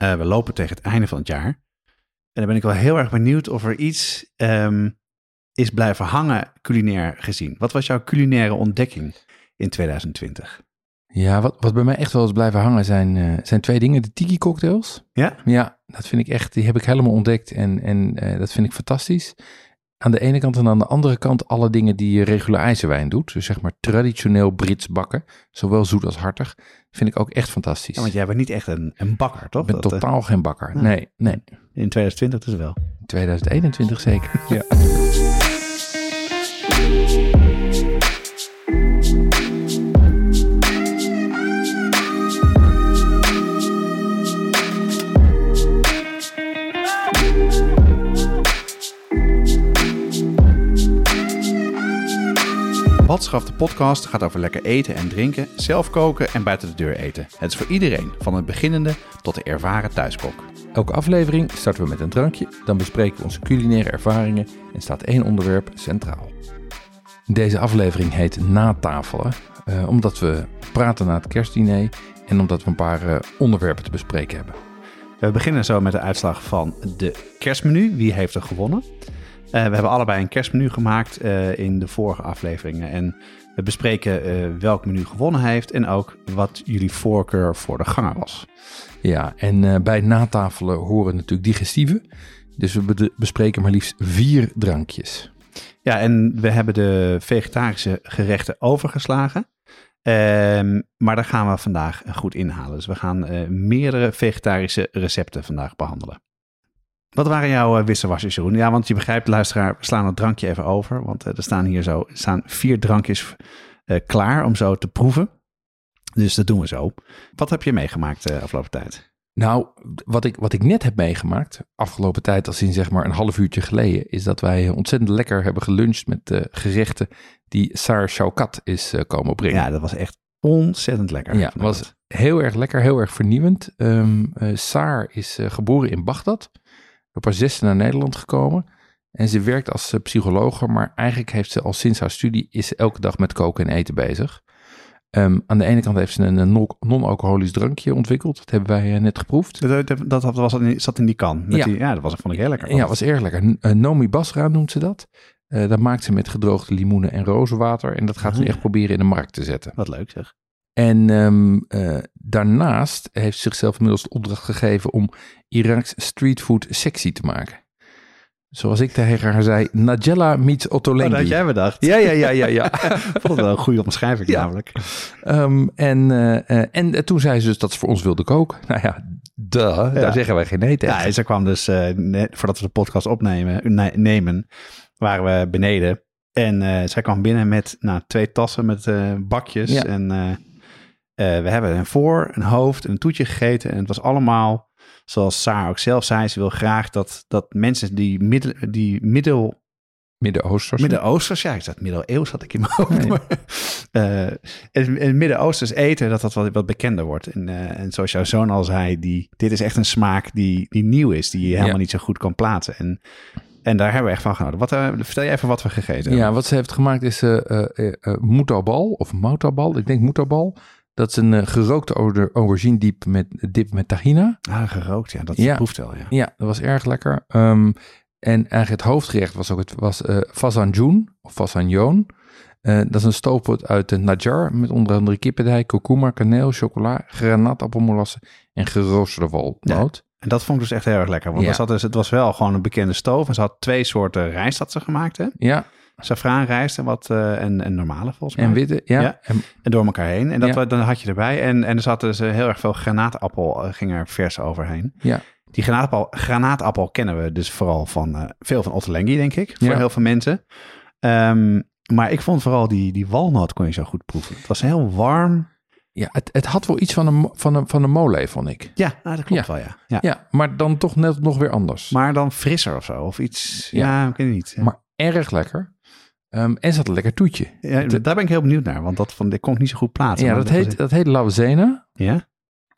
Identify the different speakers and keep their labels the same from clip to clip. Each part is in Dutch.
Speaker 1: eh, we lopen tegen het einde van het jaar. En dan ben ik wel heel erg benieuwd of er iets ehm, is blijven hangen culinair gezien. Wat was jouw culinaire ontdekking in 2020?
Speaker 2: Ja, wat, wat bij mij echt wel is blijven hangen zijn, eh, zijn twee dingen. De tiki cocktails.
Speaker 1: Ja?
Speaker 2: Ja, dat vind ik echt, die heb ik helemaal ontdekt en, en eh, dat vind ik fantastisch. Aan de ene kant en aan de andere kant alle dingen die regule ijzerwijn doet. Dus zeg maar traditioneel Brits bakken, zowel zoet als hartig, vind ik ook echt fantastisch.
Speaker 1: Ja, want jij bent niet echt een, een bakker, toch?
Speaker 2: ik ben
Speaker 1: Dat, eh,
Speaker 2: totaal geen bakker. Nee, nee.
Speaker 1: in 2020 dus wel.
Speaker 2: 2021 zeker. Ja.
Speaker 1: Watschaf de podcast gaat over lekker eten en drinken, zelf koken en buiten de deur eten. Het is voor iedereen, van het beginnende tot de ervaren thuiskok.
Speaker 2: Elke aflevering starten we met een drankje, dan bespreken we onze culinaire ervaringen en staat één onderwerp centraal. Deze aflevering heet Natafelen, eh, omdat we praten na het kerstdiner en omdat we een paar eh, onderwerpen te bespreken hebben.
Speaker 1: We beginnen zo met de uitslag van de kerstmenu. Wie heeft er gewonnen? Eh, we hebben allebei een kerstmenu gemaakt eh, in de vorige afleveringen. En we bespreken eh, welk menu gewonnen heeft en ook wat jullie voorkeur voor de ganger was.
Speaker 2: Ja, en bij natafelen horen natuurlijk digestive. Dus we bespreken maar liefst vier drankjes.
Speaker 1: Ja, en we hebben de vegetarische gerechten overgeslagen. Ehm, maar daar gaan we vandaag goed inhalen. Dus we gaan meerdere vegetarische recepten vandaag behandelen. Wat waren jouw uh, wisselwasjes, Jeroen? Ja, want je begrijpt, luisteraar, we slaan het drankje even over. Want eh, er staan hier zo er staan vier drankjes eh, klaar om zo te proeven. Dus dat doen we zo. Wat heb je meegemaakt uh, afgelopen tijd?
Speaker 2: Nou, wat ik, wat ik net heb meegemaakt, afgelopen tijd, als in zeg maar een half uurtje geleden, is dat wij ontzettend lekker hebben geluncht met de gerechten die Saar Shaukat is komen brengen.
Speaker 1: Ja, dat was echt ontzettend lekker.
Speaker 2: Ja, was heel erg lekker, heel erg vernieuwend. Um, uh, Saar is uh, geboren in Bagdad, op haar zesde naar Nederland gekomen. En ze werkt als uh, psychologe, maar eigenlijk heeft ze al sinds haar studie is ze elke dag met koken en eten bezig. Um, aan de ene kant heeft ze een non-alcoholisch drankje ontwikkeld. Dat hebben wij uh, net geproefd.
Speaker 1: Dat, dat, dat was zat in die kan. Met
Speaker 2: Ja.
Speaker 1: Die, ja, dat was, vond ik heel lekker.
Speaker 2: Ja, dat was erg lekker. Uh, Nomi Basra noemt ze dat. Uh, dat maakt ze met gedroogde limoenen en rozenwater. En dat gaat ze
Speaker 1: Ah,
Speaker 2: echt proberen in de markt te zetten.
Speaker 1: Wat leuk zeg.
Speaker 2: En um, uh, daarnaast heeft ze zichzelf inmiddels de opdracht gegeven om Iraks streetfood sexy te maken. Zoals ik tegen haar zei, Nigella meets Ottolenghi.
Speaker 1: Oh, dat had jij bedacht.
Speaker 2: Ja, ja, ja, ja. ja.
Speaker 1: vond het wel een goede omschrijving
Speaker 2: Ja.
Speaker 1: namelijk.
Speaker 2: um, en, uh, en toen zei ze dus dat ze voor ons wilde koken. Nou ja, duh, ja. daar zeggen wij geen nee tegen.
Speaker 1: Ja, ze kwam dus, uh, net, voordat we de podcast opnemen, ne nemen, waren we beneden. En uh, zij kwam binnen met nou, twee tassen met bakjes.
Speaker 2: Ja.
Speaker 1: En we hebben een voor, een hoofd, een toetje gegeten. En het was allemaal, zoals Saar ook zelf zei, ze wil graag dat, dat mensen die, middel, die middel...
Speaker 2: Midden-Oosters.
Speaker 1: Midden-Oosters, ja, ik zat middeleeuws had ik in mijn hoofd. Nee. uh, in, in Midden-Oosters eten, dat dat wat, wat bekender wordt. En, uh, en zoals jouw zoon al zei, die, dit is echt een smaak die, die nieuw is, die je helemaal ja. niet zo goed kan plaatsen. En en daar hebben we echt van genoten. Wat, uh, vertel je even wat we gegeten hebben.
Speaker 2: Ja, wat ze heeft gemaakt is uh, moetabal of moutabal. Ik denk moetabal. Dat is een gerookte aubergine dip met, dip met tahina.
Speaker 1: Ah, gerookt, ja. Dat ja. proeft wel, ja.
Speaker 2: Ja, dat was erg lekker. Um, en eigenlijk het hoofdgerecht was ook het was uh, fazanjoen of fazanjoon. dat is een stoofpot uit de Najar met onder andere kippendij, kurkuma, kaneel, chocola, granaatappelmolassen en geroosterde walnoot.
Speaker 1: Ja. En dat vond ik dus echt heel erg lekker. Want ja. zat dus, het was wel gewoon een bekende stoof. En ze had twee soorten rijst dat ze gemaakt, hè?
Speaker 2: Ja.
Speaker 1: Safraanrijst en wat uh, en, en normale volgens mij.
Speaker 2: En witte, ja.
Speaker 1: ja. En, en, door elkaar heen. En dat ja. dan had je erbij. En, en er zat dus heel erg veel granaatappel uh, ging er vers overheen.
Speaker 2: Ja.
Speaker 1: Die granaatappel, granaatappel kennen we dus vooral van uh, veel van Ottolenghi, denk ik. Voor heel veel mensen. Um, maar ik vond vooral die, die walnoot kon je zo goed proeven. Het was heel warm.
Speaker 2: Ja, het, het had wel iets van een, van een, van een mole, vond ik.
Speaker 1: Ja, nou, dat klopt
Speaker 2: Ja.
Speaker 1: wel, ja. ja.
Speaker 2: Ja, maar dan toch net nog weer anders.
Speaker 1: Maar dan frisser of zo, of iets.
Speaker 2: Ja.
Speaker 1: Ja, ik weet het niet.
Speaker 2: Maar erg lekker. Ehm, en ze had een lekker toetje.
Speaker 1: Ja, daar ben ik heel benieuwd naar, want dat, van, dat kon ik niet zo goed plaatsen.
Speaker 2: Ja, dat heet, dat heet Lauwezena.
Speaker 1: Ja?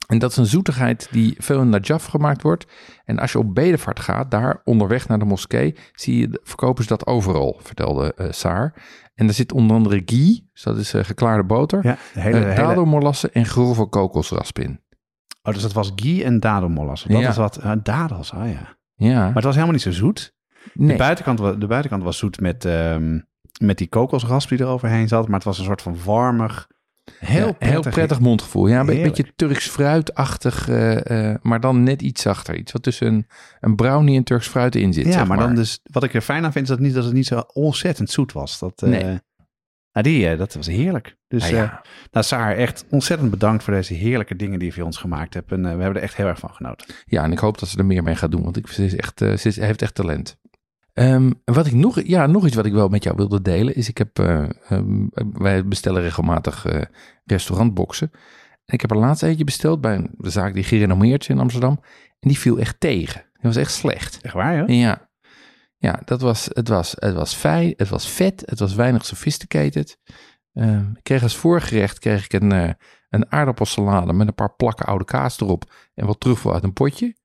Speaker 2: En dat is een zoetigheid die veel in Najaf gemaakt wordt. En als je op bedevaart gaat, daar onderweg naar de moskee, zie je, verkopen ze dat overal, vertelde eh Saar. En er zit onder andere ghee, dus dat is eh, geklaarde boter,
Speaker 1: Ja, hele, hele...
Speaker 2: dadelmolassen en grove kokosrasp in.
Speaker 1: Oh, dus dat was ghee en dadelmollas. Dat
Speaker 2: Ja.
Speaker 1: is wat, uh, dadels, oh ja.
Speaker 2: Ja,
Speaker 1: Maar het was helemaal niet zo zoet.
Speaker 2: nee.
Speaker 1: De, buitenkant, de buitenkant was zoet met, ehm, met die kokosrasp die er overheen zat. Maar het was een soort van warmig, heel
Speaker 2: Ja,
Speaker 1: prettig.
Speaker 2: heel prettig mondgevoel. Ja, een beetje Turks fruitachtig, eh, maar dan net iets zachter. Iets wat tussen een, een brownie en Turks fruit in zit.
Speaker 1: Ja,
Speaker 2: zeg
Speaker 1: maar, dan dus, wat ik er fijn aan vind, is dat, niet, dat het niet zo ontzettend zoet was. Dat, eh,
Speaker 2: Nee.
Speaker 1: nou, die, dat was heerlijk. Dus
Speaker 2: Ja,
Speaker 1: ja, nou, Saar, echt ontzettend bedankt voor deze heerlijke dingen die je voor ons gemaakt hebt. En we hebben er echt heel erg van genoten.
Speaker 2: Ja, en ik hoop dat ze er meer mee gaat doen, want ik, ze, is echt, ze is- heeft echt talent. Ehm, wat ik nog, ja, nog iets wat ik wel met jou wilde delen is, ik heb, eh, ehm, wij bestellen regelmatig eh, restaurantboxen. En ik heb er laatst eentje besteld bij een zaak die gerenommeerd is in Amsterdam. En die viel echt tegen. Die was echt slecht.
Speaker 1: Echt waar, joh?
Speaker 2: Ja, ja dat was, het, was, het was fijn, het was vet, het was weinig sophisticated. Ehm, ik kreeg als voorgerecht kreeg ik een, eh, een aardappelsalade met een paar plakken oude kaas erop en wat truffel uit een potje.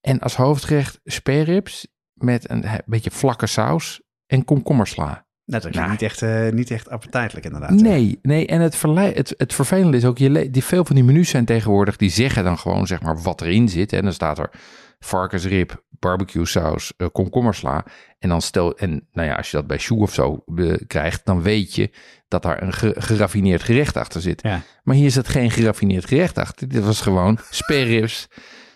Speaker 2: En als hoofdgerecht spareribs met een beetje vlakke saus en komkommersla.
Speaker 1: Net dat
Speaker 2: Nou.
Speaker 1: niet, echt, eh, niet echt appetijtelijk inderdaad.
Speaker 2: Nee, nee, en het, verlei, het, het vervelende is ook, je die, veel van die menus zijn tegenwoordig, die zeggen dan gewoon zeg maar wat erin zit. En dan staat er varkensrib, barbecue saus, eh, komkommersla. En dan stel, en nou ja, als je dat bij Sjoe of zo eh, krijgt, dan weet je dat daar een ge- geraffineerd gerecht achter zit.
Speaker 1: Ja.
Speaker 2: Maar hier zit geen geraffineerd gerecht achter. Dit was gewoon spareribs.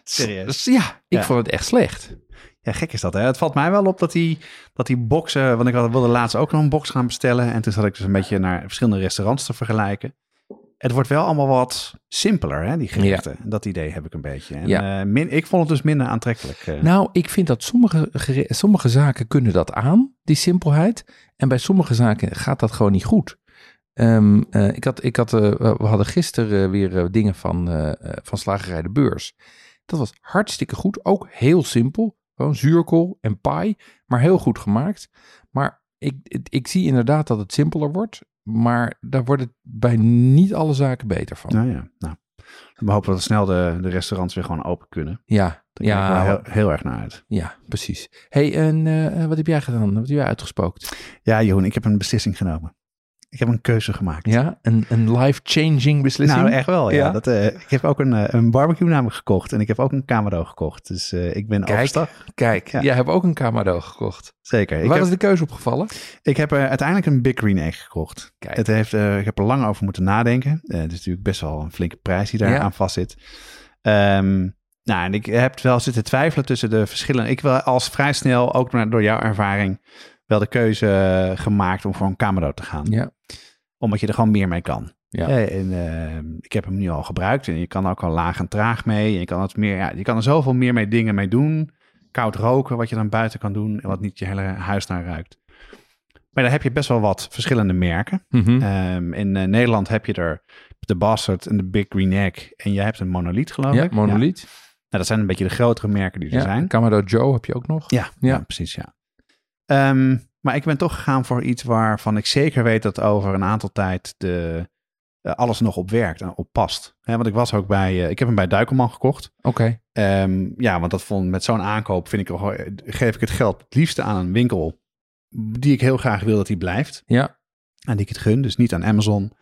Speaker 1: Serieus?
Speaker 2: Ja, ik
Speaker 1: Ja.
Speaker 2: vond het echt slecht.
Speaker 1: Ja, gek is dat. Hè? Het valt mij wel op dat die, dat die boxen... Want ik had- wilde laatst ook nog een box gaan bestellen. En toen zat ik dus een beetje naar verschillende restaurants te vergelijken. Het wordt wel allemaal wat simpeler, hè, die gerechten. Dat idee heb ik een beetje. En,
Speaker 2: Ja.
Speaker 1: eh, min, ik vond het dus minder aantrekkelijk. eh.
Speaker 2: Nou, ik vind dat sommige, sommige zaken kunnen dat aan, die simpelheid. En bij sommige zaken gaat dat gewoon niet goed. Ehm, eh, ik had, ik had, we hadden gisteren weer dingen van, van Slagerij de Beurs. Dat was hartstikke goed. Ook heel simpel. Gewoon zuurkool en paai. Maar heel goed gemaakt. Maar ik, ik, ik zie inderdaad dat het simpeler wordt. Maar daar wordt het bij niet alle zaken beter van.
Speaker 1: Nou ja, nou. We hopen dat snel de, de restaurants weer gewoon open kunnen.
Speaker 2: Ja,
Speaker 1: Daar ik
Speaker 2: ja,
Speaker 1: heel, heel erg naar uit.
Speaker 2: ja, precies. hey, en eh, wat heb jij gedaan? Wat heb jij uitgespookt?
Speaker 1: Ja, Jeroen, ik heb een beslissing genomen. Ik heb een keuze gemaakt.
Speaker 2: Ja, een, een life-changing beslissing.
Speaker 1: Nou, echt wel. Ja.
Speaker 2: Ja?
Speaker 1: Dat, eh, ik heb ook een, eh, een barbecue namelijk gekocht. En ik heb ook een Camaro gekocht. Dus eh, ik ben
Speaker 2: Kijk.
Speaker 1: overstag.
Speaker 2: Kijk,
Speaker 1: Ja.
Speaker 2: jij hebt ook een Camaro gekocht.
Speaker 1: Zeker.
Speaker 2: Waar
Speaker 1: heb,
Speaker 2: is de keuze opgevallen?
Speaker 1: ik heb uiteindelijk een Big Green Egg gekocht.
Speaker 2: Kijk.
Speaker 1: Het heeft, ik heb er lang over moeten nadenken. Het is natuurlijk best wel een flinke prijs die daar
Speaker 2: Ja.
Speaker 1: aan vast zit. Ehm, nou, en ik heb wel zitten twijfelen tussen de verschillen. Ik wil als vrij snel, ook door jouw ervaring, wel de keuze gemaakt om voor een Camaro te gaan.
Speaker 2: Ja.
Speaker 1: Omdat je er gewoon meer mee kan.
Speaker 2: Ja.
Speaker 1: Eh, en, eh, ik heb hem nu al gebruikt en je kan ook al laag en traag mee. En je kan, het meer, ja, je kan er zoveel meer mee dingen mee doen. Koud roken, wat je dan buiten kan doen en wat niet je hele huis naar ruikt. Maar daar heb je best wel wat verschillende merken.
Speaker 2: Mhm.
Speaker 1: Ehm, in eh, Nederland heb je er de Bastard en de Big Green Egg. En je hebt een Monolith, geloof
Speaker 2: ja,
Speaker 1: ik.
Speaker 2: monoliet.
Speaker 1: Nou, dat zijn een beetje de grotere merken die er
Speaker 2: Ja,
Speaker 1: zijn.
Speaker 2: Camaro Joe heb je ook nog.
Speaker 1: Ja,
Speaker 2: Ja.
Speaker 1: ja. precies, ja. Ehm, maar ik ben toch gegaan voor iets waarvan ik zeker weet dat over een aantal tijd de, eh, alles nog op werkt en op past. Want ik was ook bij, eh, ik heb hem bij Duikelman gekocht.
Speaker 2: Oké.
Speaker 1: Ehm, ja, want dat vond met zo'n aankoop vind ik, wel- geef ik het geld het liefste aan een winkel die ik heel graag wil dat die blijft.
Speaker 2: Ja.
Speaker 1: En die ik het gun, dus niet aan Amazon.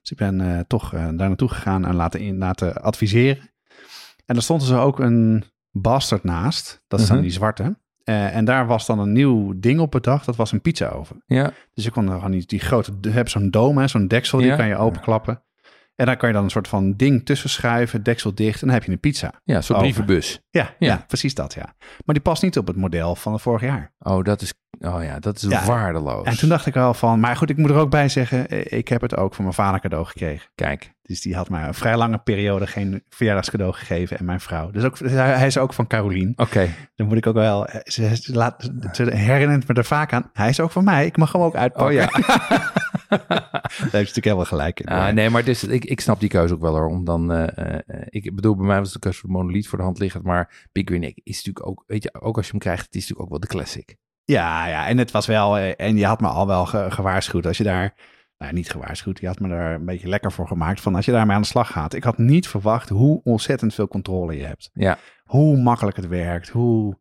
Speaker 1: Dus ik ben eh, toch eh, daar naartoe gegaan en laten, in, laten adviseren. En er stond dus ook een bastard naast. Dat is dan
Speaker 2: Mhm.
Speaker 1: die zwarte. Eh, en daar was dan een nieuw ding op bedacht. Dat was een pizza oven.
Speaker 2: Ja.
Speaker 1: Dus je kon er gewoon niet die grote, je hebt zo'n dome, hè, zo'n deksel, die
Speaker 2: Ja.
Speaker 1: kan je openklappen. En daar kan je dan een soort van ding tussen schuiven, deksel dicht en dan heb je een pizza.
Speaker 2: Ja, zo'n brievenbus.
Speaker 1: Ja,
Speaker 2: Ja.
Speaker 1: ja. precies dat, ja. Maar die past niet op het model van het vorig jaar.
Speaker 2: Oh, dat is, oh ja, dat is
Speaker 1: Ja.
Speaker 2: waardeloos.
Speaker 1: En toen dacht ik al van, maar goed, ik moet er ook bij zeggen, eh, ik heb het ook van mijn vader cadeau gekregen.
Speaker 2: Kijk.
Speaker 1: Dus die had mij een vrij lange periode geen verjaardagscadeau gegeven en mijn vrouw. Dus ook, hij hij is ook van Carolien.
Speaker 2: Oké.
Speaker 1: Dan moet ik ook wel, eh, ze, ze, laat, ze herinnert me er vaak aan. Hij is ook van mij, ik mag hem ook uitpakken.
Speaker 2: Oh ja.
Speaker 1: Daar heeft je natuurlijk helemaal gelijk in.
Speaker 2: Ah, nee, maar dus, ik, ik snap die keuze ook wel hoor. Om dan, eh, eh, ik bedoel, bij mij was de keuze voor de monolith voor de hand liggend. Maar Big Green Egg is natuurlijk ook, weet je, ook als je hem krijgt, het is natuurlijk ook wel de classic.
Speaker 1: Ja, ja, en het was wel, eh, en je had me al wel ge- gewaarschuwd als je daar, nou niet gewaarschuwd, je had me daar een beetje lekker voor gemaakt van als je daarmee aan de slag gaat. Ik had niet verwacht hoe ontzettend veel controle je hebt.
Speaker 2: Ja.
Speaker 1: Hoe makkelijk het werkt, hoe,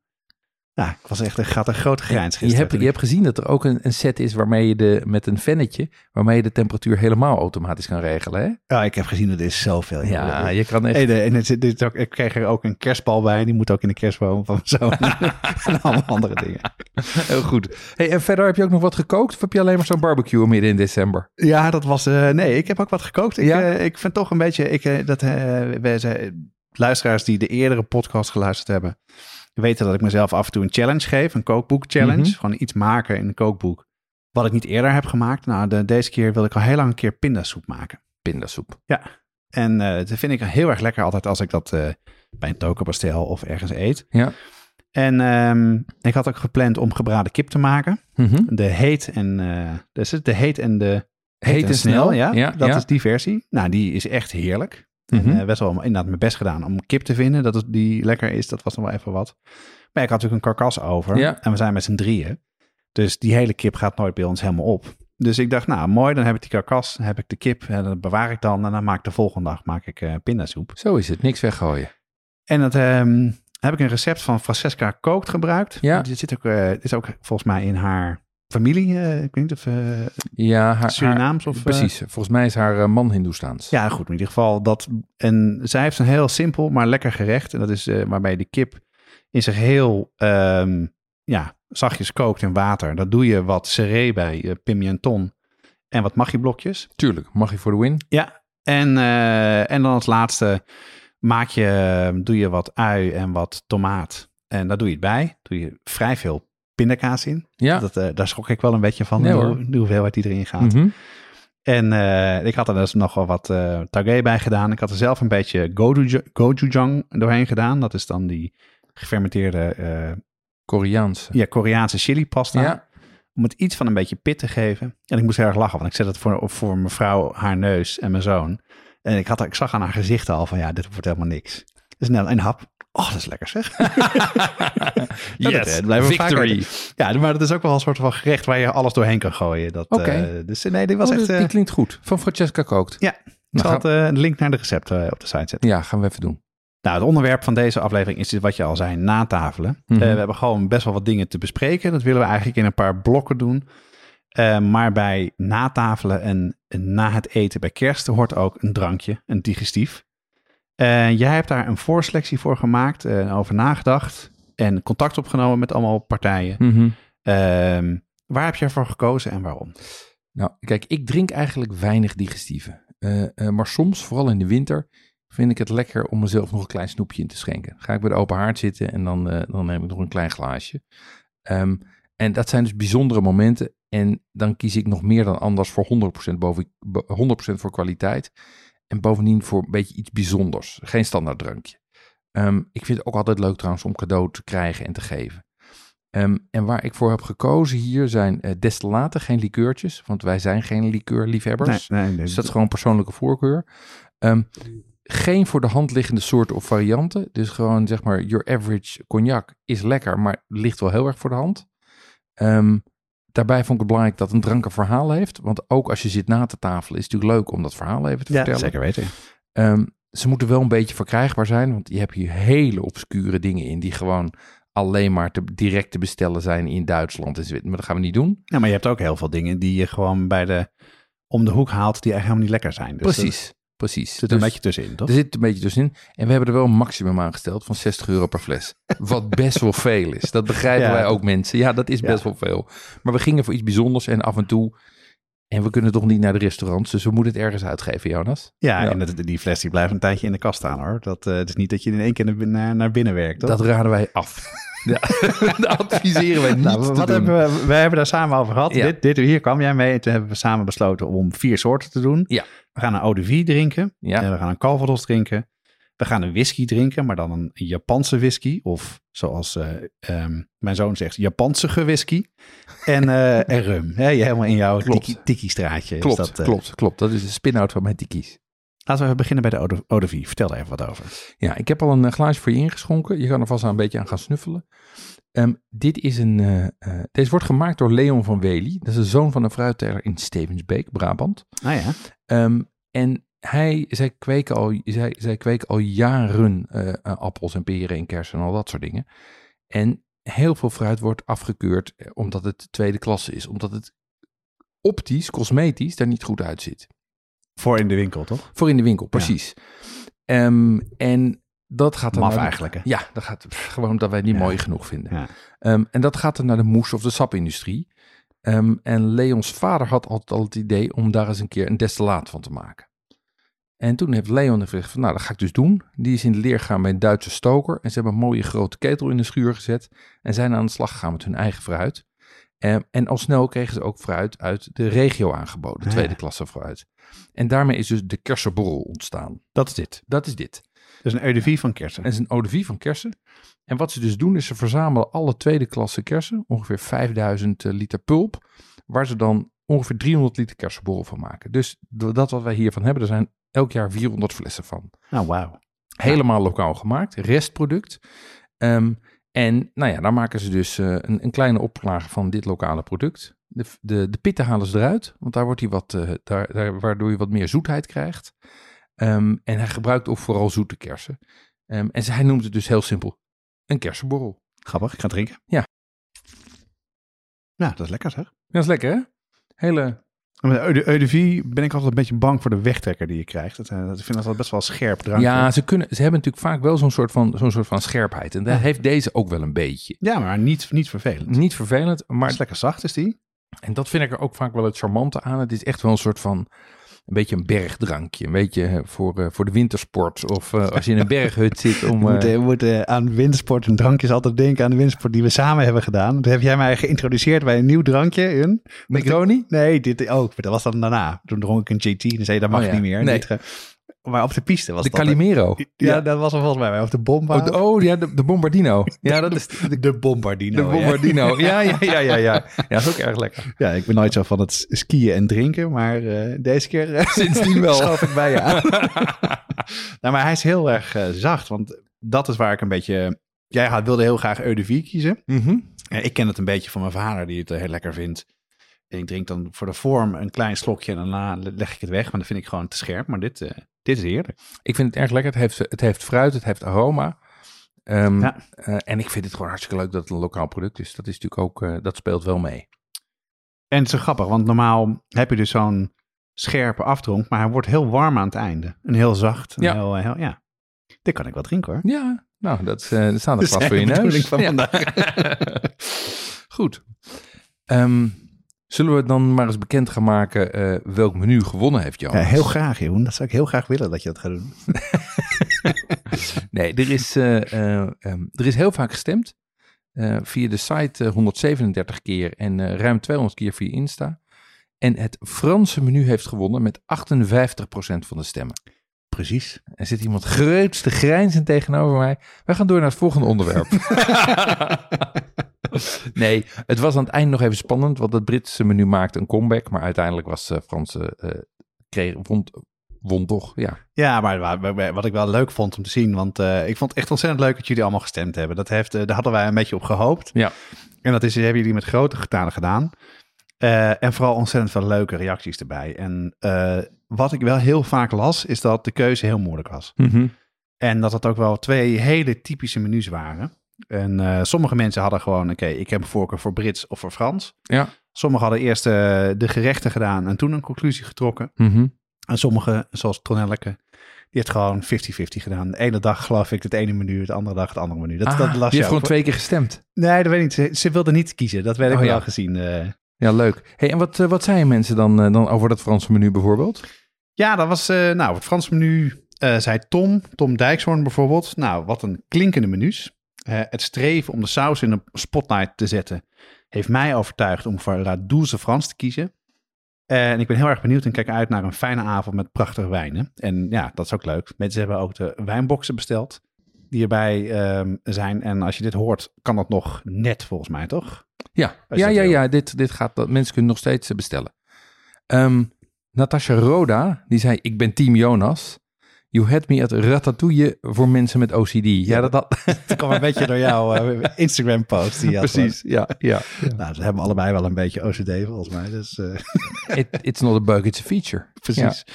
Speaker 1: ja, ik was echt, ik had een grote grijns
Speaker 2: Je hebt, je hebt gezien dat er ook een, een set is waarmee je de, met een vennetje, waarmee je de temperatuur helemaal automatisch kan regelen. Hè?
Speaker 1: Ja, ik heb gezien, dat is zoveel.
Speaker 2: Ja, je kan echt...
Speaker 1: Hey, de, en het, dit ook, ik kreeg er ook een kerstbal bij. Die moet ook in de kerstboom van zo. en allemaal andere dingen.
Speaker 2: Heel goed. Hey, en verder heb je ook nog wat gekookt? Of heb je alleen maar zo'n barbecue midden in december?
Speaker 1: Ja, dat was. eh, nee, ik heb ook wat gekookt. Ik,
Speaker 2: Ja?
Speaker 1: eh, ik vind toch een beetje. Ik, eh, dat, wij zijn, luisteraars die de eerdere podcast geluisterd hebben. Weten dat ik mezelf af en toe een challenge geef. Een kookboek challenge.
Speaker 2: Mhm.
Speaker 1: Gewoon iets maken in een kookboek. Wat ik niet eerder heb gemaakt. Nou, de, deze keer wil ik al heel lang een keer pindasoep maken.
Speaker 2: Pindasoep.
Speaker 1: En eh dat vind ik heel erg lekker altijd als ik dat eh, bij een tokenpastel of ergens eet.
Speaker 2: Ja.
Speaker 1: En ehm, ik had ook gepland om gebraden kip te maken.
Speaker 2: Mhm.
Speaker 1: De heet en, dus het de heet en de
Speaker 2: Heet en snel,
Speaker 1: ja.
Speaker 2: ja,
Speaker 1: dat
Speaker 2: ja.
Speaker 1: is die versie. Nou, die is echt heerlijk.
Speaker 2: Mhm.
Speaker 1: En eh, best wel inderdaad mijn best gedaan om kip te vinden. Dat het, die lekker is, dat was nog wel even wat. Maar ik had natuurlijk een karkas over.
Speaker 2: Ja.
Speaker 1: En we zijn met z'n drieën. Dus die hele kip gaat nooit bij ons helemaal op. Dus ik dacht, nou mooi, dan heb ik die karkas, dan heb ik de kip. En dat bewaar ik dan. En dan maak ik de volgende dag maak ik eh pindasoep.
Speaker 2: Zo is het, niks weggooien.
Speaker 1: En dat ehm, heb ik een recept van Francesca Kookt gebruikt.
Speaker 2: Ja.
Speaker 1: Dit zit ook, eh, dit is ook volgens mij in haar familie. eh, ik weet niet of... eh,
Speaker 2: Ja, haar,
Speaker 1: Surinaams
Speaker 2: haar-
Speaker 1: of, eh?
Speaker 2: Precies, volgens mij is haar man Hindoestaans.
Speaker 1: Ja, goed. In ieder geval dat. En zij heeft een heel simpel, maar lekker gerecht. En dat is waarbij de kip in zich heel ehm, ja, zachtjes kookt in water. Dat doe je wat seree bij, eh, pimienton en wat magieblokjes.
Speaker 2: Tuurlijk, mag je voor de win?
Speaker 1: Ja. En, en dan als laatste maak je, doe je wat ui en wat tomaat. En daar doe je het bij. Doe je vrij veel pindakaas in.
Speaker 2: Ja.
Speaker 1: Dat, eh, daar schrok ik wel een beetje van,
Speaker 2: Nee,
Speaker 1: de, hoeveelheid die erin gaat.
Speaker 2: Mhm.
Speaker 1: En eh, ik had er dus nog wel wat tagé bij gedaan. Ik had er zelf een beetje gochujang doorheen gedaan. Dat is dan die gefermenteerde eh,
Speaker 2: Koreaans.
Speaker 1: ja, Koreaanse chili pasta.
Speaker 2: Ja.
Speaker 1: Om het iets van een beetje pit te geven. En ik moest heel erg lachen, want ik zet het voor, voor mevrouw, haar neus en mijn zoon. En ik, had, ik zag aan haar gezicht al van, ja, dit wordt helemaal niks. Dus snel een hap. Oh, dat is lekker zeg. Ja, dat, eh, blijven
Speaker 2: victory.
Speaker 1: vaak Ja, maar dat is ook wel een soort van gerecht waar je alles doorheen kan gooien. Dat,
Speaker 2: Oké.
Speaker 1: eh, dus nee, dit was
Speaker 2: Oh,
Speaker 1: echt...
Speaker 2: die
Speaker 1: eh,
Speaker 2: klinkt goed. Van Francesca Kookt.
Speaker 1: Ja, ik
Speaker 2: Nou,
Speaker 1: zal
Speaker 2: gaan-
Speaker 1: eh, een link naar de recept eh, op de site zetten.
Speaker 2: Ja, gaan we even doen.
Speaker 1: Nou, het onderwerp van deze aflevering is wat je al zei, natafelen.
Speaker 2: Mhm.
Speaker 1: Eh, we hebben gewoon best wel wat dingen te bespreken. Dat willen we eigenlijk in een paar blokken doen. Eh, maar bij natafelen en na het eten bij kerst hoort ook een drankje, een digestief. Eh, jij hebt daar een voorselectie voor gemaakt, eh, over nagedacht en contact opgenomen met allemaal partijen.
Speaker 2: Mhm.
Speaker 1: Ehm, waar heb je ervoor gekozen en waarom?
Speaker 2: Nou, kijk, ik drink eigenlijk weinig digestieve. Eh, maar soms, vooral in de winter, vind ik het lekker om mezelf nog een klein snoepje in te schenken. Ga ik bij de open haard zitten en dan, dan neem ik nog een klein glaasje. Ehm, en dat zijn dus bijzondere momenten. En dan kies ik nog meer dan anders voor 100%, boven, bo- 100% voor kwaliteit. En bovendien voor een beetje iets bijzonders. Geen standaard drankje. Ehm, ik vind het ook altijd leuk trouwens om cadeau te krijgen en te geven. Ehm, en waar ik voor heb gekozen hier zijn eh, destillaten, geen likeurtjes. Want wij zijn geen likeurliefhebbers.
Speaker 1: nee, nee,
Speaker 2: Dus dat is gewoon persoonlijke voorkeur. Ehm, geen voor de hand liggende soorten of varianten. Dus gewoon zeg maar, your average cognac is lekker, maar ligt wel heel erg voor de hand. Daarbij vond ik het belangrijk dat een drank een verhaal heeft. Want ook als je zit na te tafelen, is het natuurlijk leuk om dat verhaal even te
Speaker 1: ja,
Speaker 2: vertellen.
Speaker 1: zeker weten.
Speaker 2: Ehm, ze moeten wel een beetje verkrijgbaar zijn, want je hebt hier hele obscure dingen in die gewoon alleen maar te, direct te bestellen zijn in Duitsland en Zwitserland. Maar dat gaan we niet doen.
Speaker 1: Ja, maar je hebt ook heel veel dingen die je gewoon bij de om de hoek haalt die eigenlijk helemaal niet lekker zijn. Dus
Speaker 2: precies, precies.
Speaker 1: Er zit een
Speaker 2: Dus-
Speaker 1: beetje tussenin, toch?
Speaker 2: Er zit een beetje tussenin. En we hebben er wel een maximum aangesteld van 60 euro per fles. Wat best wel veel is. Dat begrijpen
Speaker 1: Ja.
Speaker 2: wij ook mensen. Ja, dat is
Speaker 1: Ja.
Speaker 2: best wel veel. Maar we gingen voor iets bijzonders en af en toe... En we kunnen toch niet naar de restaurants, dus we moeten het ergens uitgeven, Jonas.
Speaker 1: Ja,
Speaker 2: Ja.
Speaker 1: en dat, die fles die blijft een tijdje in de kast staan hoor. Dat eh, het is niet dat je in één keer naar, naar, naar binnen werkt. Toch?
Speaker 2: Dat raden wij af. Ja, dat adviseren wij niet
Speaker 1: Nou, wat hebben we, we hebben daar samen over gehad.
Speaker 2: Ja.
Speaker 1: Dit, dit, hier kwam jij mee en toen hebben we samen besloten om vier soorten te doen.
Speaker 2: Ja.
Speaker 1: We gaan een eau de vie drinken.
Speaker 2: Ja.
Speaker 1: En we gaan een calvados drinken. We gaan een whisky drinken, maar dan een Japanse whisky. Of zoals eh, ehm, mijn zoon zegt, Japanse whisky. En, eh, en rum. Hè, helemaal in jouw tiki- tiki-straatje. is
Speaker 2: Klopt,
Speaker 1: dat, eh.
Speaker 2: klopt, klopt. Dat is de spin-out van mijn tiki's.
Speaker 1: Laten we even beginnen bij de Eau de- Eau de Vie. Vertel daar even wat over.
Speaker 2: Ja, ik heb al een eh, glaasje voor je ingeschonken. Je kan er vast een beetje aan gaan snuffelen. Ehm, dit is een, eh, eh, deze wordt gemaakt door Leon van Wely. Dat is de zoon van een fruitteler in Stevensbeek, Brabant.
Speaker 1: Ah ja,
Speaker 2: Ehm, en hij, zij, kweken al, zij, zij kweken al jaren appels en peren en kersen en al dat soort dingen. En heel veel fruit wordt afgekeurd omdat het tweede klasse is. Omdat het optisch, cosmetisch, daar niet goed uitziet.
Speaker 1: Voor in de winkel, toch?
Speaker 2: Voor in de winkel, precies. Ehm, en dat gaat dan
Speaker 1: Maf
Speaker 2: naar de-
Speaker 1: eigenlijk, hè?
Speaker 2: Ja, dat gaat pff, gewoon dat wij het niet
Speaker 1: Ja.
Speaker 2: mooi genoeg vinden.
Speaker 1: Ja.
Speaker 2: Ehm, en dat gaat dan naar de moes- of de sapindustrie. Ehm, en Leons vader had altijd al het idee om daar eens een keer een destillaat van te maken. En toen heeft Leon gezegd van, nou, dat ga ik dus doen. Die is in de leer gegaan bij een Duitse stoker. En ze hebben een mooie grote ketel in de schuur gezet. En zijn aan de slag gegaan met hun eigen fruit. Ehm, en al snel kregen ze ook fruit uit de regio aangeboden,
Speaker 1: Ah.
Speaker 2: tweede klasse fruit. En daarmee is dus de kersenborrel ontstaan.
Speaker 1: Dat is dit.
Speaker 2: Dat is dit.
Speaker 1: Dus een Eau de Vie van kersen.
Speaker 2: Het is een eau de vie van kersen. En wat ze dus doen, is ze verzamelen alle tweede klasse kersen, ongeveer 5000 liter pulp, waar ze dan ongeveer 300 liter kersenborrel van maken. Dus dat wat wij hiervan hebben, er zijn elk jaar 400 flessen van.
Speaker 1: Nou, wauw.
Speaker 2: Helemaal lokaal gemaakt, restproduct. Ehm, en nou ja, daar maken ze dus eh, een, een kleine oplage van dit lokale product. De, de, de pitten halen ze eruit, want daar wordt hij wat, eh, daar, daar, waardoor je wat meer zoetheid krijgt. Ehm, en hij gebruikt ook vooral zoete kersen. Ehm, en hij noemt het dus heel simpel een kersenborrel.
Speaker 1: Grappig, ik ga drinken.
Speaker 2: Ja.
Speaker 1: Ja, dat is lekker zeg.
Speaker 2: Dat is lekker hè? Hele,
Speaker 1: Met de Eau de, Eau de Vie ben ik altijd een beetje bang voor de wegtrekker die je krijgt. Dat, eh, dat, ik vind dat altijd best wel scherp drankje.
Speaker 2: ja, ze, kunnen, ze hebben natuurlijk vaak wel zo'n soort, van, zo'n soort van scherpheid. En dat
Speaker 1: Ja.
Speaker 2: heeft deze ook wel een beetje.
Speaker 1: Ja, maar niet, niet vervelend.
Speaker 2: Niet vervelend,
Speaker 1: Maar
Speaker 2: maar
Speaker 1: is lekker zacht is die.
Speaker 2: En dat vind ik er ook vaak wel het charmante aan. Het is echt wel een soort van. Een beetje een bergdrankje. Een beetje voor, eh, voor de wintersport. Of eh, als je in een berghut zit om.
Speaker 1: We moeten, we moeten aan windsport en drankjes altijd denken aan de windsport die we samen hebben gedaan. Toen heb jij mij geïntroduceerd bij een nieuw drankje in.
Speaker 2: Negroni?
Speaker 1: Nee, dit ook. Maar dat was dan daarna. Toen dronk ik een JT en zei dat mag
Speaker 2: Oh ja.
Speaker 1: niet meer.
Speaker 2: Nee.
Speaker 1: Maar op de piste was
Speaker 2: De
Speaker 1: dat.
Speaker 2: Calimero.
Speaker 1: Ja, dat was er volgens mij. Of de Bomba.
Speaker 2: Oh, de, oh ja, de, de Bombardino. Ja, dat is de,
Speaker 1: de Bombardino.
Speaker 2: de. Bombardino. Ja, ja, ja, ja, ja. Ja, dat is ook erg lekker.
Speaker 1: Ja, ik ben nooit zo van het skiën en drinken, maar eh, deze keer eh,
Speaker 2: Sindsdien wel.
Speaker 1: schoof ik bij je aan. nou, maar hij is heel erg eh, zacht, want dat is waar ik een beetje... Jij had- wilde heel graag Eau de Vie kiezen.
Speaker 2: Mhm.
Speaker 1: Ja, ik ken het een beetje van mijn vader, die het heel lekker vindt. En ik drink dan voor de vorm een klein slokje en daarna leg ik het weg, want dat vind ik gewoon te scherp. Maar dit, eh, dit is heerlijk.
Speaker 2: Ik vind het erg lekker. Het heeft, het heeft fruit, het heeft aroma. Ehm,
Speaker 1: Ja.
Speaker 2: eh, en ik vind het gewoon hartstikke leuk dat het een lokaal product is. Dat is natuurlijk ook, eh, dat speelt wel mee.
Speaker 1: En het is grappig, want normaal heb je dus zo'n scherpe afdronk, maar hij wordt heel warm aan het einde. En heel zacht. En
Speaker 2: Ja.
Speaker 1: Heel, heel, ja. Dit kan ik wel drinken hoor.
Speaker 2: Ja, nou, dat, is, eh er staat
Speaker 1: Dat
Speaker 2: glas
Speaker 1: is
Speaker 2: voor je
Speaker 1: de
Speaker 2: neus.
Speaker 1: bedoeling van
Speaker 2: Ja.
Speaker 1: vandaag.
Speaker 2: Goed. Ehm, zullen we dan maar eens bekend gaan maken eh, welk menu gewonnen heeft, Jan?
Speaker 1: Ja, heel graag, Jeroen. Dat zou ik heel graag willen dat je dat gaat doen.
Speaker 2: Nee, er is, eh, eh, ehm, er is heel vaak gestemd. via de site eh, 137 keer en ruim 200 keer via Insta. En het Franse menu heeft gewonnen met 58% van de stemmen.
Speaker 1: Precies.
Speaker 2: Er zit iemand groots te grijnzen tegenover mij. Wij gaan door naar het volgende onderwerp. nee, het was aan het eind nog even spannend, want het Britse menu maakte een comeback. Maar uiteindelijk was eh Franse, eh kreeg, won, won toch, ja.
Speaker 1: Ja, maar wa- wa- wat ik wel leuk vond om te zien, want eh, ik vond het echt ontzettend leuk dat jullie allemaal gestemd hebben. Dat heeft, daar hadden wij een beetje op gehoopt.
Speaker 2: Ja.
Speaker 1: En dat is, hebben jullie met grote getalen gedaan. En vooral ontzettend veel leuke reacties erbij. En wat ik wel heel vaak las, is dat de keuze heel moeilijk was. En dat het ook wel twee hele typische menus waren. En eh, sommige mensen hadden gewoon, oké, ik heb een voorkeur voor Brits of voor Frans.
Speaker 2: Ja.
Speaker 1: Sommigen hadden eerst eh, de gerechten gedaan en toen een conclusie getrokken.
Speaker 2: Mhm.
Speaker 1: En sommigen, zoals Tronelleke, die heeft gewoon 50-50 gedaan. De ene dag geloof ik het ene menu, de andere dag het andere menu. Dat,
Speaker 2: Ah,
Speaker 1: dat las
Speaker 2: die heeft gewoon twee keer gestemd.
Speaker 1: Nee, dat weet ik niet. Ze, ze wilde niet kiezen. Dat werd ik
Speaker 2: Oh,
Speaker 1: wel
Speaker 2: ja.
Speaker 1: gezien. eh.
Speaker 2: Ja, leuk. Hey, en wat, wat zeiden mensen dan, dan over dat Franse menu bijvoorbeeld?
Speaker 1: Ja, dat was, nou, het Frans menu eh, zei Tom, Tom Dijkshoorn bijvoorbeeld. Nou, wat een klinkende menus. Eh, het streven om de saus in een spotlight te zetten heeft mij overtuigd om voor La Douce Frans te kiezen. En ik ben heel erg benieuwd en kijk uit naar een fijne avond met prachtige wijnen. En ja, dat is ook leuk. Mensen hebben ook de wijnboxen besteld die erbij ehm, zijn. En als je dit hoort, kan dat nog net volgens mij, toch?
Speaker 2: Ja, ja, ja, ja. Dit, dit gaat, dat mensen kunnen nog steeds eh, bestellen. Ehm Natasha Roda, die zei, ik ben team Jonas. You had me at ratatouille voor mensen met OCD. Ja, dat, dat
Speaker 1: Dat kwam een beetje door jouw Instagram post. Die
Speaker 2: precies. Ja, ja.
Speaker 1: Nou, ze hebben allebei wel een beetje OCD volgens mij. Dus, eh,
Speaker 2: It, it's not a bug, it's a feature.
Speaker 1: precies.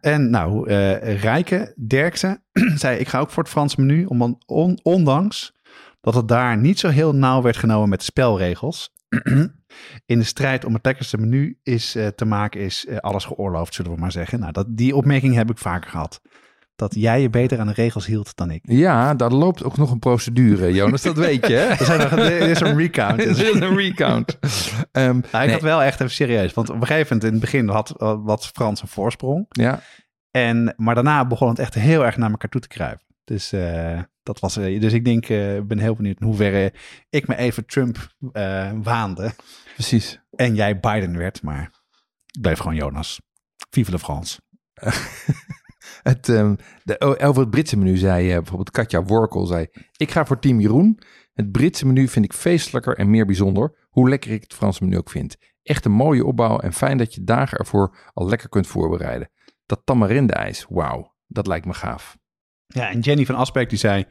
Speaker 1: En nou, eh Rijke Derksen zei, ik ga ook voor het Frans menu, om, on- ondanks dat het daar niet zo heel nauw werd genomen met spelregels. In de strijd om het lekkerste menu is, eh, te maken is eh, alles geoorloofd, zullen we maar zeggen. Nou, dat, die opmerking heb ik vaker gehad. Dat jij je beter aan de regels hield dan ik.
Speaker 2: Ja, daar loopt ook nog een procedure, Jonas. Dat weet je, hè?
Speaker 1: Er, zijn nog, er is een recount.
Speaker 2: Er is een recount.
Speaker 1: Nou, ik
Speaker 2: nee,
Speaker 1: had wel echt even serieus. Want op een gegeven moment in het begin had uh, wat Frans een voorsprong.
Speaker 2: ja,
Speaker 1: En, maar daarna begon het echt heel erg naar elkaar toe te kruipen. Dus, eh, dat was, eh, dus ik denk, eh, ik ben heel benieuwd in hoeverre ik me even Trump eh, waande.
Speaker 2: precies.
Speaker 1: En jij Biden werd, maar ik bleef gewoon Jonas. Vive de France.
Speaker 2: Het, ehm, de, oh, over het Britse menu zei eh, bijvoorbeeld Katja Workel zei... Ik ga voor team Jeroen. Het Britse menu vind ik feestelijker en meer bijzonder. Hoe lekker ik het Franse menu ook vind. Echt een mooie opbouw en fijn dat je dagen ervoor al lekker kunt voorbereiden. Dat tamarinde-ijs, wauw. Dat lijkt me gaaf.
Speaker 1: Ja, en Jenny van Asperk die zei...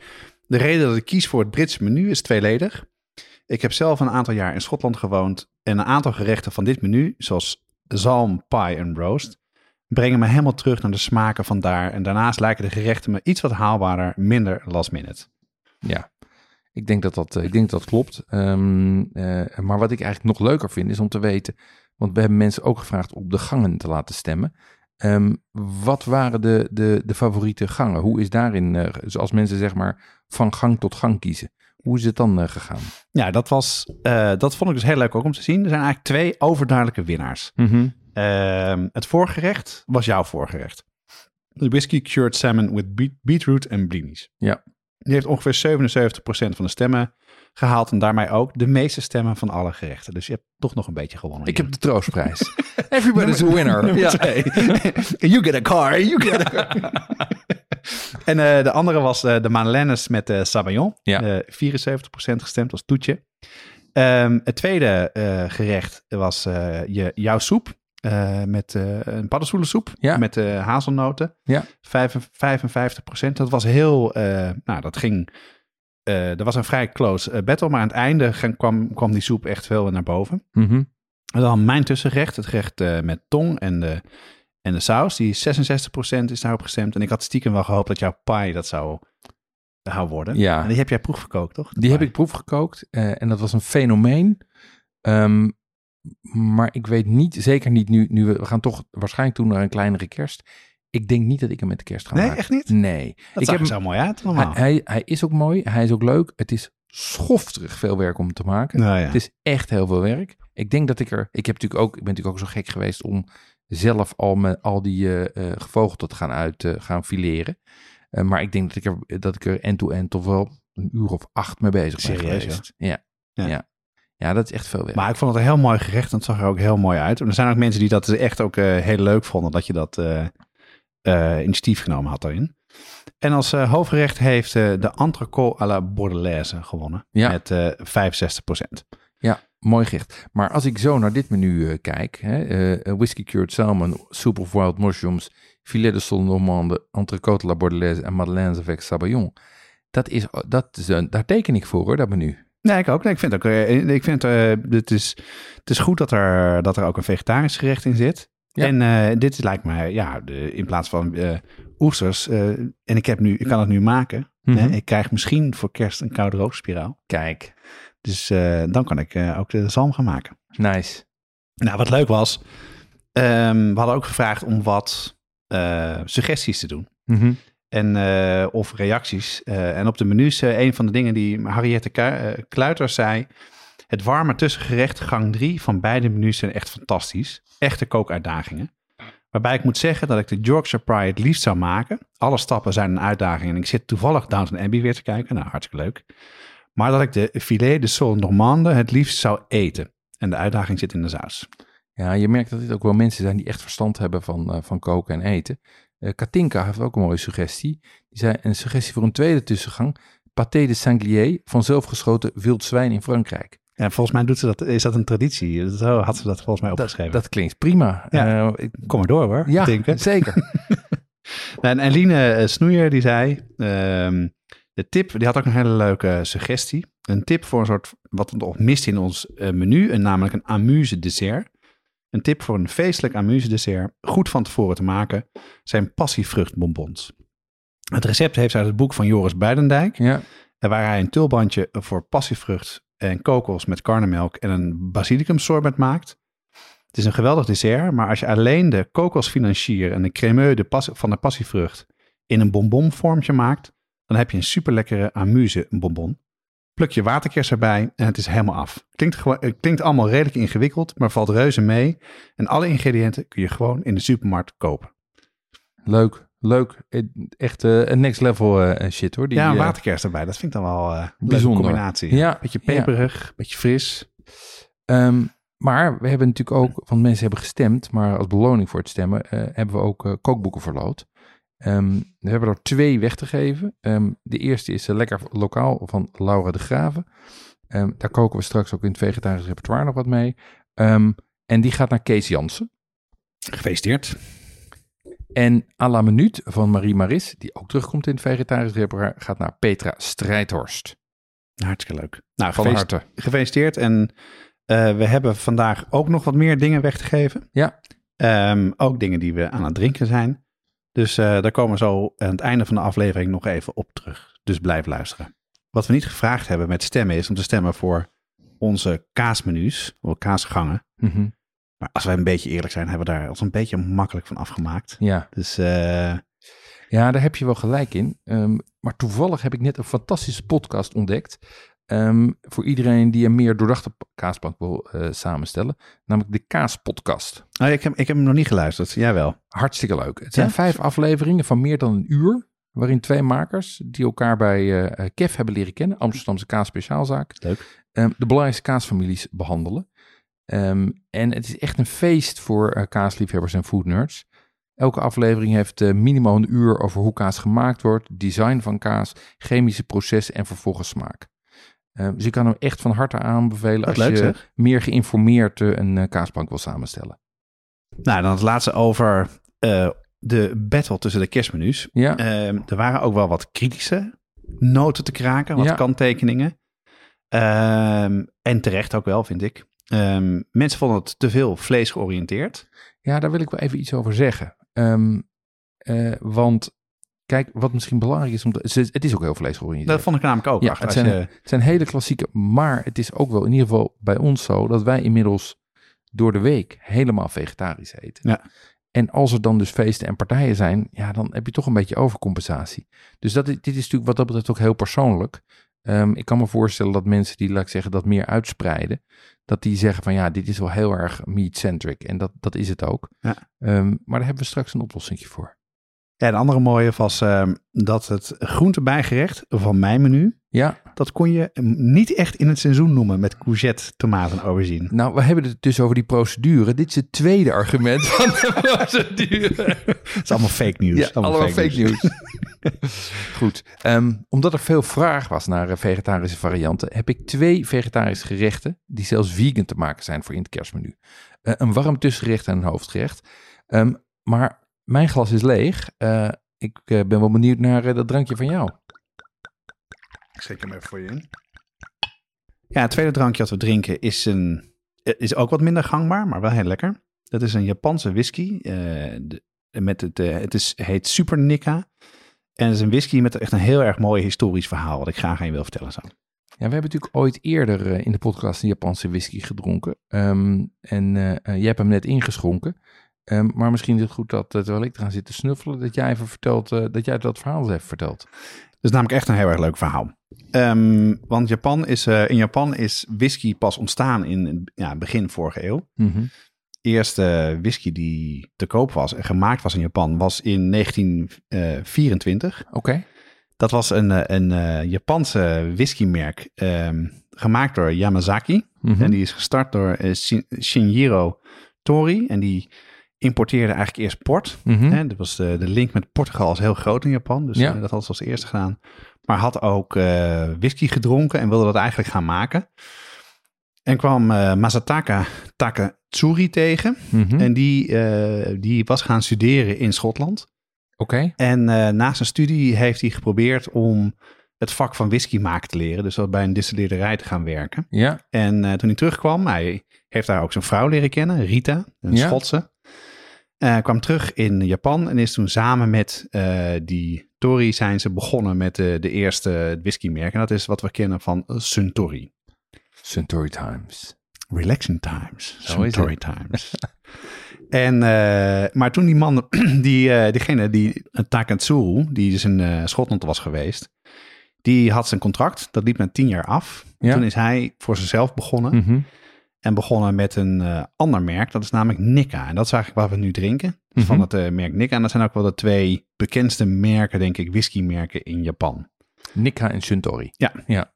Speaker 1: De reden dat ik kies voor het Britse menu is tweeledig. Ik heb zelf een aantal jaar in Schotland gewoond... en een aantal gerechten van dit menu, zoals zalm, pie en roast... brengen me helemaal terug naar de smaken van daar... en daarnaast lijken de gerechten me iets wat haalbaarder, minder last minute.
Speaker 2: Ja, ik denk dat dat, eh, ik denk dat, dat klopt. Ehm, eh, maar wat ik eigenlijk nog leuker vind is om te weten... want we hebben mensen ook gevraagd op de gangen te laten stemmen... Ehm, wat waren de, de, de favoriete gangen? Hoe is daarin, zoals mensen zeg maar van gang tot gang kiezen? Hoe is het dan gegaan?
Speaker 1: Ja, dat, was, dat vond ik dus heel leuk ook om te zien. Er zijn eigenlijk twee overduidelijke winnaars. Ehm, het voorgerecht was jouw voorgerecht. De whisky cured salmon with beet- beetroot en blinis.
Speaker 2: Ja.
Speaker 1: Die heeft ongeveer 77% van de stemmen gehaald en daarmee ook de meeste stemmen van alle gerechten. Dus je hebt toch nog een beetje gewonnen.
Speaker 2: Ik heb de troostprijs. Everybody's a winner. Ja.
Speaker 1: you get a car, you get a car. en eh, de andere was eh, de Madeleines met de Sabayon.
Speaker 2: Ja.
Speaker 1: Eh, 74% gestemd als toetje. Ehm, het tweede eh, gerecht was eh, je, jouw soep. Eh, met eh, een paddenstoelensoep
Speaker 2: Ja.
Speaker 1: met eh, hazelnoten.
Speaker 2: Ja.
Speaker 1: Vijf- 55%. Dat was heel, nou dat ging, er was een vrij close battle, maar aan het einde ging- kwam, kwam die soep echt veel naar boven.
Speaker 2: Mhm.
Speaker 1: En dan mijn tussengerecht, het gerecht met tong en de, en de saus. Die 66% is daarop gestemd. En ik had stiekem wel gehoopt dat jouw pie dat zou, zou worden.
Speaker 2: Ja.
Speaker 1: En die heb jij proefgekookt, toch?
Speaker 2: Die heb ik proefgekookt en dat was een fenomeen. Ehm, maar ik weet niet, zeker niet nu, nu we, gaan toch waarschijnlijk toe naar een kleinere kerst. Ik denk niet dat ik hem met de kerst ga
Speaker 1: Nee,
Speaker 2: maken.
Speaker 1: echt niet?
Speaker 2: Nee.
Speaker 1: Dat
Speaker 2: ik
Speaker 1: zag
Speaker 2: heb
Speaker 1: zo mooi uit,
Speaker 2: hij,
Speaker 1: normaal.
Speaker 2: hij, hij is ook mooi, hij is ook leuk. Het is schofterig veel werk om te maken.
Speaker 1: nou ja.
Speaker 2: Het is echt heel veel werk. Ik denk dat ik er. Ik heb natuurlijk ook. Ik ben natuurlijk ook zo gek geweest om zelf al met al die eh eh, gevogelte te gaan uit eh, gaan fileren. Maar ik denk dat ik er dat ik er end-to-end toch wel een uur of acht mee bezig ben
Speaker 1: Serieus,
Speaker 2: geweest. Ja.
Speaker 1: Ja.
Speaker 2: Ja. ja. Dat is echt veel werk.
Speaker 1: Maar ik vond het een heel mooi gerecht en het zag er ook heel mooi uit. En er zijn ook mensen die dat echt ook eh, heel leuk vonden, dat je dat eh, eh, initiatief genomen had daarin. En als hoofdgerecht heeft de entrecôte à la bordelaise gewonnen.
Speaker 2: Ja.
Speaker 1: Met eh 65%.
Speaker 2: Ja, mooi gericht. Maar als ik zo naar dit menu kijk, hè, whisky cured salmon, soup of wild mushrooms, filet de sol normande, entrecôte à la bordelaise en madeleines avec sabayon. Dat is, dat is daar teken ik voor hoor, dat menu.
Speaker 1: Nee, ik ook. Nee, ik vind ook. eh, ik vind eh, het is, het is goed dat er, dat er ook een vegetarisch gerecht in zit.
Speaker 2: Ja.
Speaker 1: En eh, dit lijkt mij, ja, de, in plaats van eh, oesters. en ik, heb nu, ik kan het nu maken.
Speaker 2: Mhm.
Speaker 1: hè, ik krijg misschien voor kerst een koude rookspiraal.
Speaker 2: Kijk,
Speaker 1: Dus dan kan ik ook de zalm gaan maken.
Speaker 2: nice.
Speaker 1: Nou, wat leuk was. ehm, we hadden ook gevraagd om wat suggesties te doen.
Speaker 2: Mhm.
Speaker 1: En, eh, of reacties. Eh, en op de menus, eh, een van de dingen die Harriette eh, Kluiter zei. Het warme tussengerecht, gang 3 van beide menus zijn echt fantastisch. Echte kookuitdagingen. Waarbij ik moet zeggen dat ik de Yorkshire Pie het liefst zou maken. Alle stappen zijn een uitdaging en ik zit toevallig Downton Abbey weer te kijken. Nou, hartstikke leuk. Maar dat ik de filet de sol normande het liefst zou eten. En de uitdaging zit in de saus.
Speaker 2: Ja, je merkt dat dit ook wel mensen zijn die echt verstand hebben van, van koken en eten. Eh, Katinka heeft ook een mooie suggestie. Die zei een suggestie voor een tweede tussengang. Pâté de sanglier van zelfgeschoten wild zwijn in Frankrijk.
Speaker 1: Ja, volgens mij doet ze dat, is dat een traditie. Zo had ze dat volgens mij opgeschreven.
Speaker 2: dat klinkt prima.
Speaker 1: Ja.
Speaker 2: Eh, ik-
Speaker 1: Kom maar door hoor,
Speaker 2: ja, zeker.
Speaker 1: En Eline eh, Snoeier die zei, ehm, de tip, die had ook een hele leuke suggestie. Een tip voor een soort, wat we nog mist in ons menu, en namelijk een amuse dessert. Een tip voor een feestelijk amuse dessert, goed van tevoren te maken, zijn passievruchtbonbons. Het recept heeft uit het boek van Joris Buidendijk,
Speaker 2: Ja,
Speaker 1: en waar hij een tulbandje voor passievrucht en kokos met karnemelk en een basilicum sorbet maakt. Het is een geweldig dessert, maar als je alleen de kokosfinancier en de cremeux de pas- van de passievrucht in een bonbonvormtje maakt, dan heb je een super lekkere amuse bonbon. Pluk je waterkers erbij en het is helemaal af. Klinkt, het klinkt allemaal redelijk ingewikkeld, maar valt reuze mee. En alle ingrediënten kun je gewoon in de supermarkt kopen.
Speaker 2: leuk. Leuk. Eh, Echt eh, een next level eh, shit hoor. Die,
Speaker 1: ja,
Speaker 2: eh,
Speaker 1: waterkers erbij, dat vind ik dan wel eh, een leuke
Speaker 2: Bijzonder.
Speaker 1: combinatie.
Speaker 2: Ja,
Speaker 1: Beetje
Speaker 2: ja.
Speaker 1: peperig, beetje fris.
Speaker 2: Ehm, maar we hebben natuurlijk ook, want mensen hebben gestemd, maar als beloning voor het stemmen eh, hebben we ook eh, kookboeken verloot. Ehm, we hebben er twee weg te geven. Ehm, de eerste is eh, Lekker Lokaal van Laura de Graven. Ehm, daar koken we straks ook in het vegetarisch repertoire nog wat mee. En die gaat naar Kees Jansen.
Speaker 1: Gefeliciteerd.
Speaker 2: En à la minuut van Marie Maris, die ook terugkomt in het vegetarisch repertoire, gaat naar Petra Strijdhorst.
Speaker 1: Hartstikke leuk. Nou,
Speaker 2: Van harte.
Speaker 1: gefeliciteerd. En eh, we hebben vandaag ook nog wat meer dingen weg te geven.
Speaker 2: Ja.
Speaker 1: Ook dingen die we aan het drinken zijn. Dus eh, daar komen we zo aan het einde van de aflevering nog even op terug. Dus blijf luisteren. Wat we niet gevraagd hebben met stemmen is om te stemmen voor onze kaasmenu's, of kaasgangen.
Speaker 2: Mhm.
Speaker 1: Maar als wij een beetje eerlijk zijn, hebben we daar ons een beetje makkelijk van afgemaakt.
Speaker 2: Ja.
Speaker 1: Dus eh,
Speaker 2: Ja, daar heb je wel gelijk in. Ehm, maar toevallig heb ik net een fantastische podcast ontdekt. Ehm, voor iedereen die een meer doordachte kaasplank wil eh, samenstellen. Namelijk de Kaaspodcast.
Speaker 1: oh, ik, heb, ik heb hem nog niet geluisterd. Jij wel.
Speaker 2: Hartstikke leuk. Het zijn
Speaker 1: Ja?
Speaker 2: vijf afleveringen van meer dan een uur. Waarin twee makers die elkaar bij eh, eh, KEF hebben leren kennen. Amsterdamse Kaas Speciaalzaak.
Speaker 1: Leuk.
Speaker 2: ehm, de belangrijkste kaasfamilies behandelen. Ehm, en het is echt een feest voor kaasliefhebbers en foodnerds. Elke aflevering heeft minimaal een uur over hoe kaas gemaakt wordt, design van kaas, chemische processen en vervolgens smaak. Ehm, dus je kan hem echt van harte aanbevelen
Speaker 1: Wat
Speaker 2: als
Speaker 1: leuk
Speaker 2: je
Speaker 1: zeg.
Speaker 2: meer geïnformeerd eh, een eh, kaasplank wil samenstellen.
Speaker 1: Nou, dan het laatste over eh, de battle tussen de kerstmenu's.
Speaker 2: Ja,
Speaker 1: Ehm, er waren ook wel wat kritische noten te kraken, wat
Speaker 2: Ja.
Speaker 1: kanttekeningen. Ehm, en terecht ook wel, vind ik. Mensen vonden het te veel vlees georiënteerd.
Speaker 2: ja, daar wil ik wel even iets over zeggen. Want kijk, wat misschien belangrijk is, om te, het- is ook heel vleesgeoriënteerd.
Speaker 1: Dat vond ik namelijk ook.
Speaker 2: Ja, het zijn-
Speaker 1: je-
Speaker 2: Het zijn hele klassieke, maar het is ook wel in ieder geval bij ons zo dat wij inmiddels door de week helemaal vegetarisch eten.
Speaker 1: Ja.
Speaker 2: En als er dan dus feesten en partijen zijn, ja, dan heb je toch een beetje overcompensatie. Dus dat, dit is natuurlijk wat dat betreft ook heel persoonlijk. Ehm, ik kan me voorstellen dat mensen die, laat ik zeggen, dat meer uitspreiden, dat die zeggen van ja, dit is wel heel erg meat-centric. En dat, dat is het ook.
Speaker 1: Ja.
Speaker 2: Ehm, maar daar hebben we straks een oplossing voor.
Speaker 1: Ja, een andere mooie was ehm, dat het groentebijgerecht van mijn menu,
Speaker 2: Ja,
Speaker 1: dat kon je niet echt in het seizoen noemen met courgette, tomaten en aubergine.
Speaker 2: Nou, we hebben het dus over die procedure. Dit is het tweede argument van de procedure.
Speaker 1: Het is allemaal fake nieuws.
Speaker 2: Ja, allemaal fake news. Goed. Ehm, omdat er veel vraag was naar eh, vegetarische varianten, heb ik twee vegetarische gerechten die zelfs vegan te maken zijn voor in het kerstmenu. Eh, een warm tussengerecht en een hoofdgerecht. Ehm, maar mijn glas is leeg. Eh, ik eh, ben wel benieuwd naar eh, dat drankje van jou.
Speaker 1: Ik schrik hem even voor je in. Ja, het tweede drankje dat we drinken is, een, is ook wat minder gangbaar, maar wel heel lekker. Dat is een Japanse whisky. eh, de- met het, eh, het is, heet Super Nikka. En het is een whisky met echt een heel erg mooi historisch verhaal, wat ik graag aan je wil vertellen zo.
Speaker 2: Ja, we hebben natuurlijk ooit eerder in de podcast een Japanse whisky gedronken. Ehm, en eh, eh, jij hebt hem net ingeschonken. Ehm, maar misschien is het goed dat, eh, terwijl ik eraan zit te snuffelen, dat jij even vertelt, eh, dat jij dat verhaal eens even vertelt.
Speaker 1: Dat is namelijk echt een heel erg leuk verhaal. Ehm, want Japan is, eh, in Japan is whisky pas ontstaan in ja, begin vorige eeuw.
Speaker 2: Mhm.
Speaker 1: eerste whisky die te koop was en gemaakt was in Japan was in 1924.
Speaker 2: Oké.
Speaker 1: Dat was een, een Japanse whiskymerk ehm, gemaakt door Yamazaki.
Speaker 2: Mhm.
Speaker 1: En die is gestart door Shin- Shinjiro Suntory. En die importeerde eigenlijk eerst port.
Speaker 2: Mhm.
Speaker 1: Hè, dat was de, de link met Portugal is heel groot in Japan. Dus
Speaker 2: Ja.
Speaker 1: eh, dat had ze als eerste gedaan. Maar had ook eh, whisky gedronken en wilde dat eigenlijk gaan maken. En kwam eh, Masataka Takatsuri tegen.
Speaker 2: Mhm.
Speaker 1: En die, die was gaan studeren in Schotland.
Speaker 2: Oké.
Speaker 1: En na zijn studie heeft hij geprobeerd om het vak van whisky maken te leren. Dus bij een distilleerderij te gaan werken.
Speaker 2: Ja.
Speaker 1: En toen hij terugkwam, hij heeft daar ook zijn vrouw leren kennen, Rita, een
Speaker 2: Ja.
Speaker 1: Schotse. Eh, kwam terug in Japan en is toen samen met eh, die Tori zijn ze begonnen met de, de eerste whiskymerk. En dat is wat we kennen van Suntory.
Speaker 2: Suntory Times.
Speaker 1: Relaxing Times.
Speaker 2: Zo
Speaker 1: Suntory Times. en, eh, maar toen die man, die, eh, diegene, die Takatsuru, die dus in eh, Schotland was geweest, die had zijn contract. Dat liep na tien jaar af.
Speaker 2: Ja.
Speaker 1: Toen is hij voor zichzelf begonnen.
Speaker 2: Mhm.
Speaker 1: En begonnen met een eh, ander merk. Dat is namelijk Nikka. En dat is eigenlijk wat we nu drinken. Dus
Speaker 2: Mhm.
Speaker 1: Van het eh, merk Nikka. En dat zijn ook wel de twee bekendste merken, denk ik, whiskymerken in Japan.
Speaker 2: Nikka en Suntory.
Speaker 1: Ja.
Speaker 2: Ja.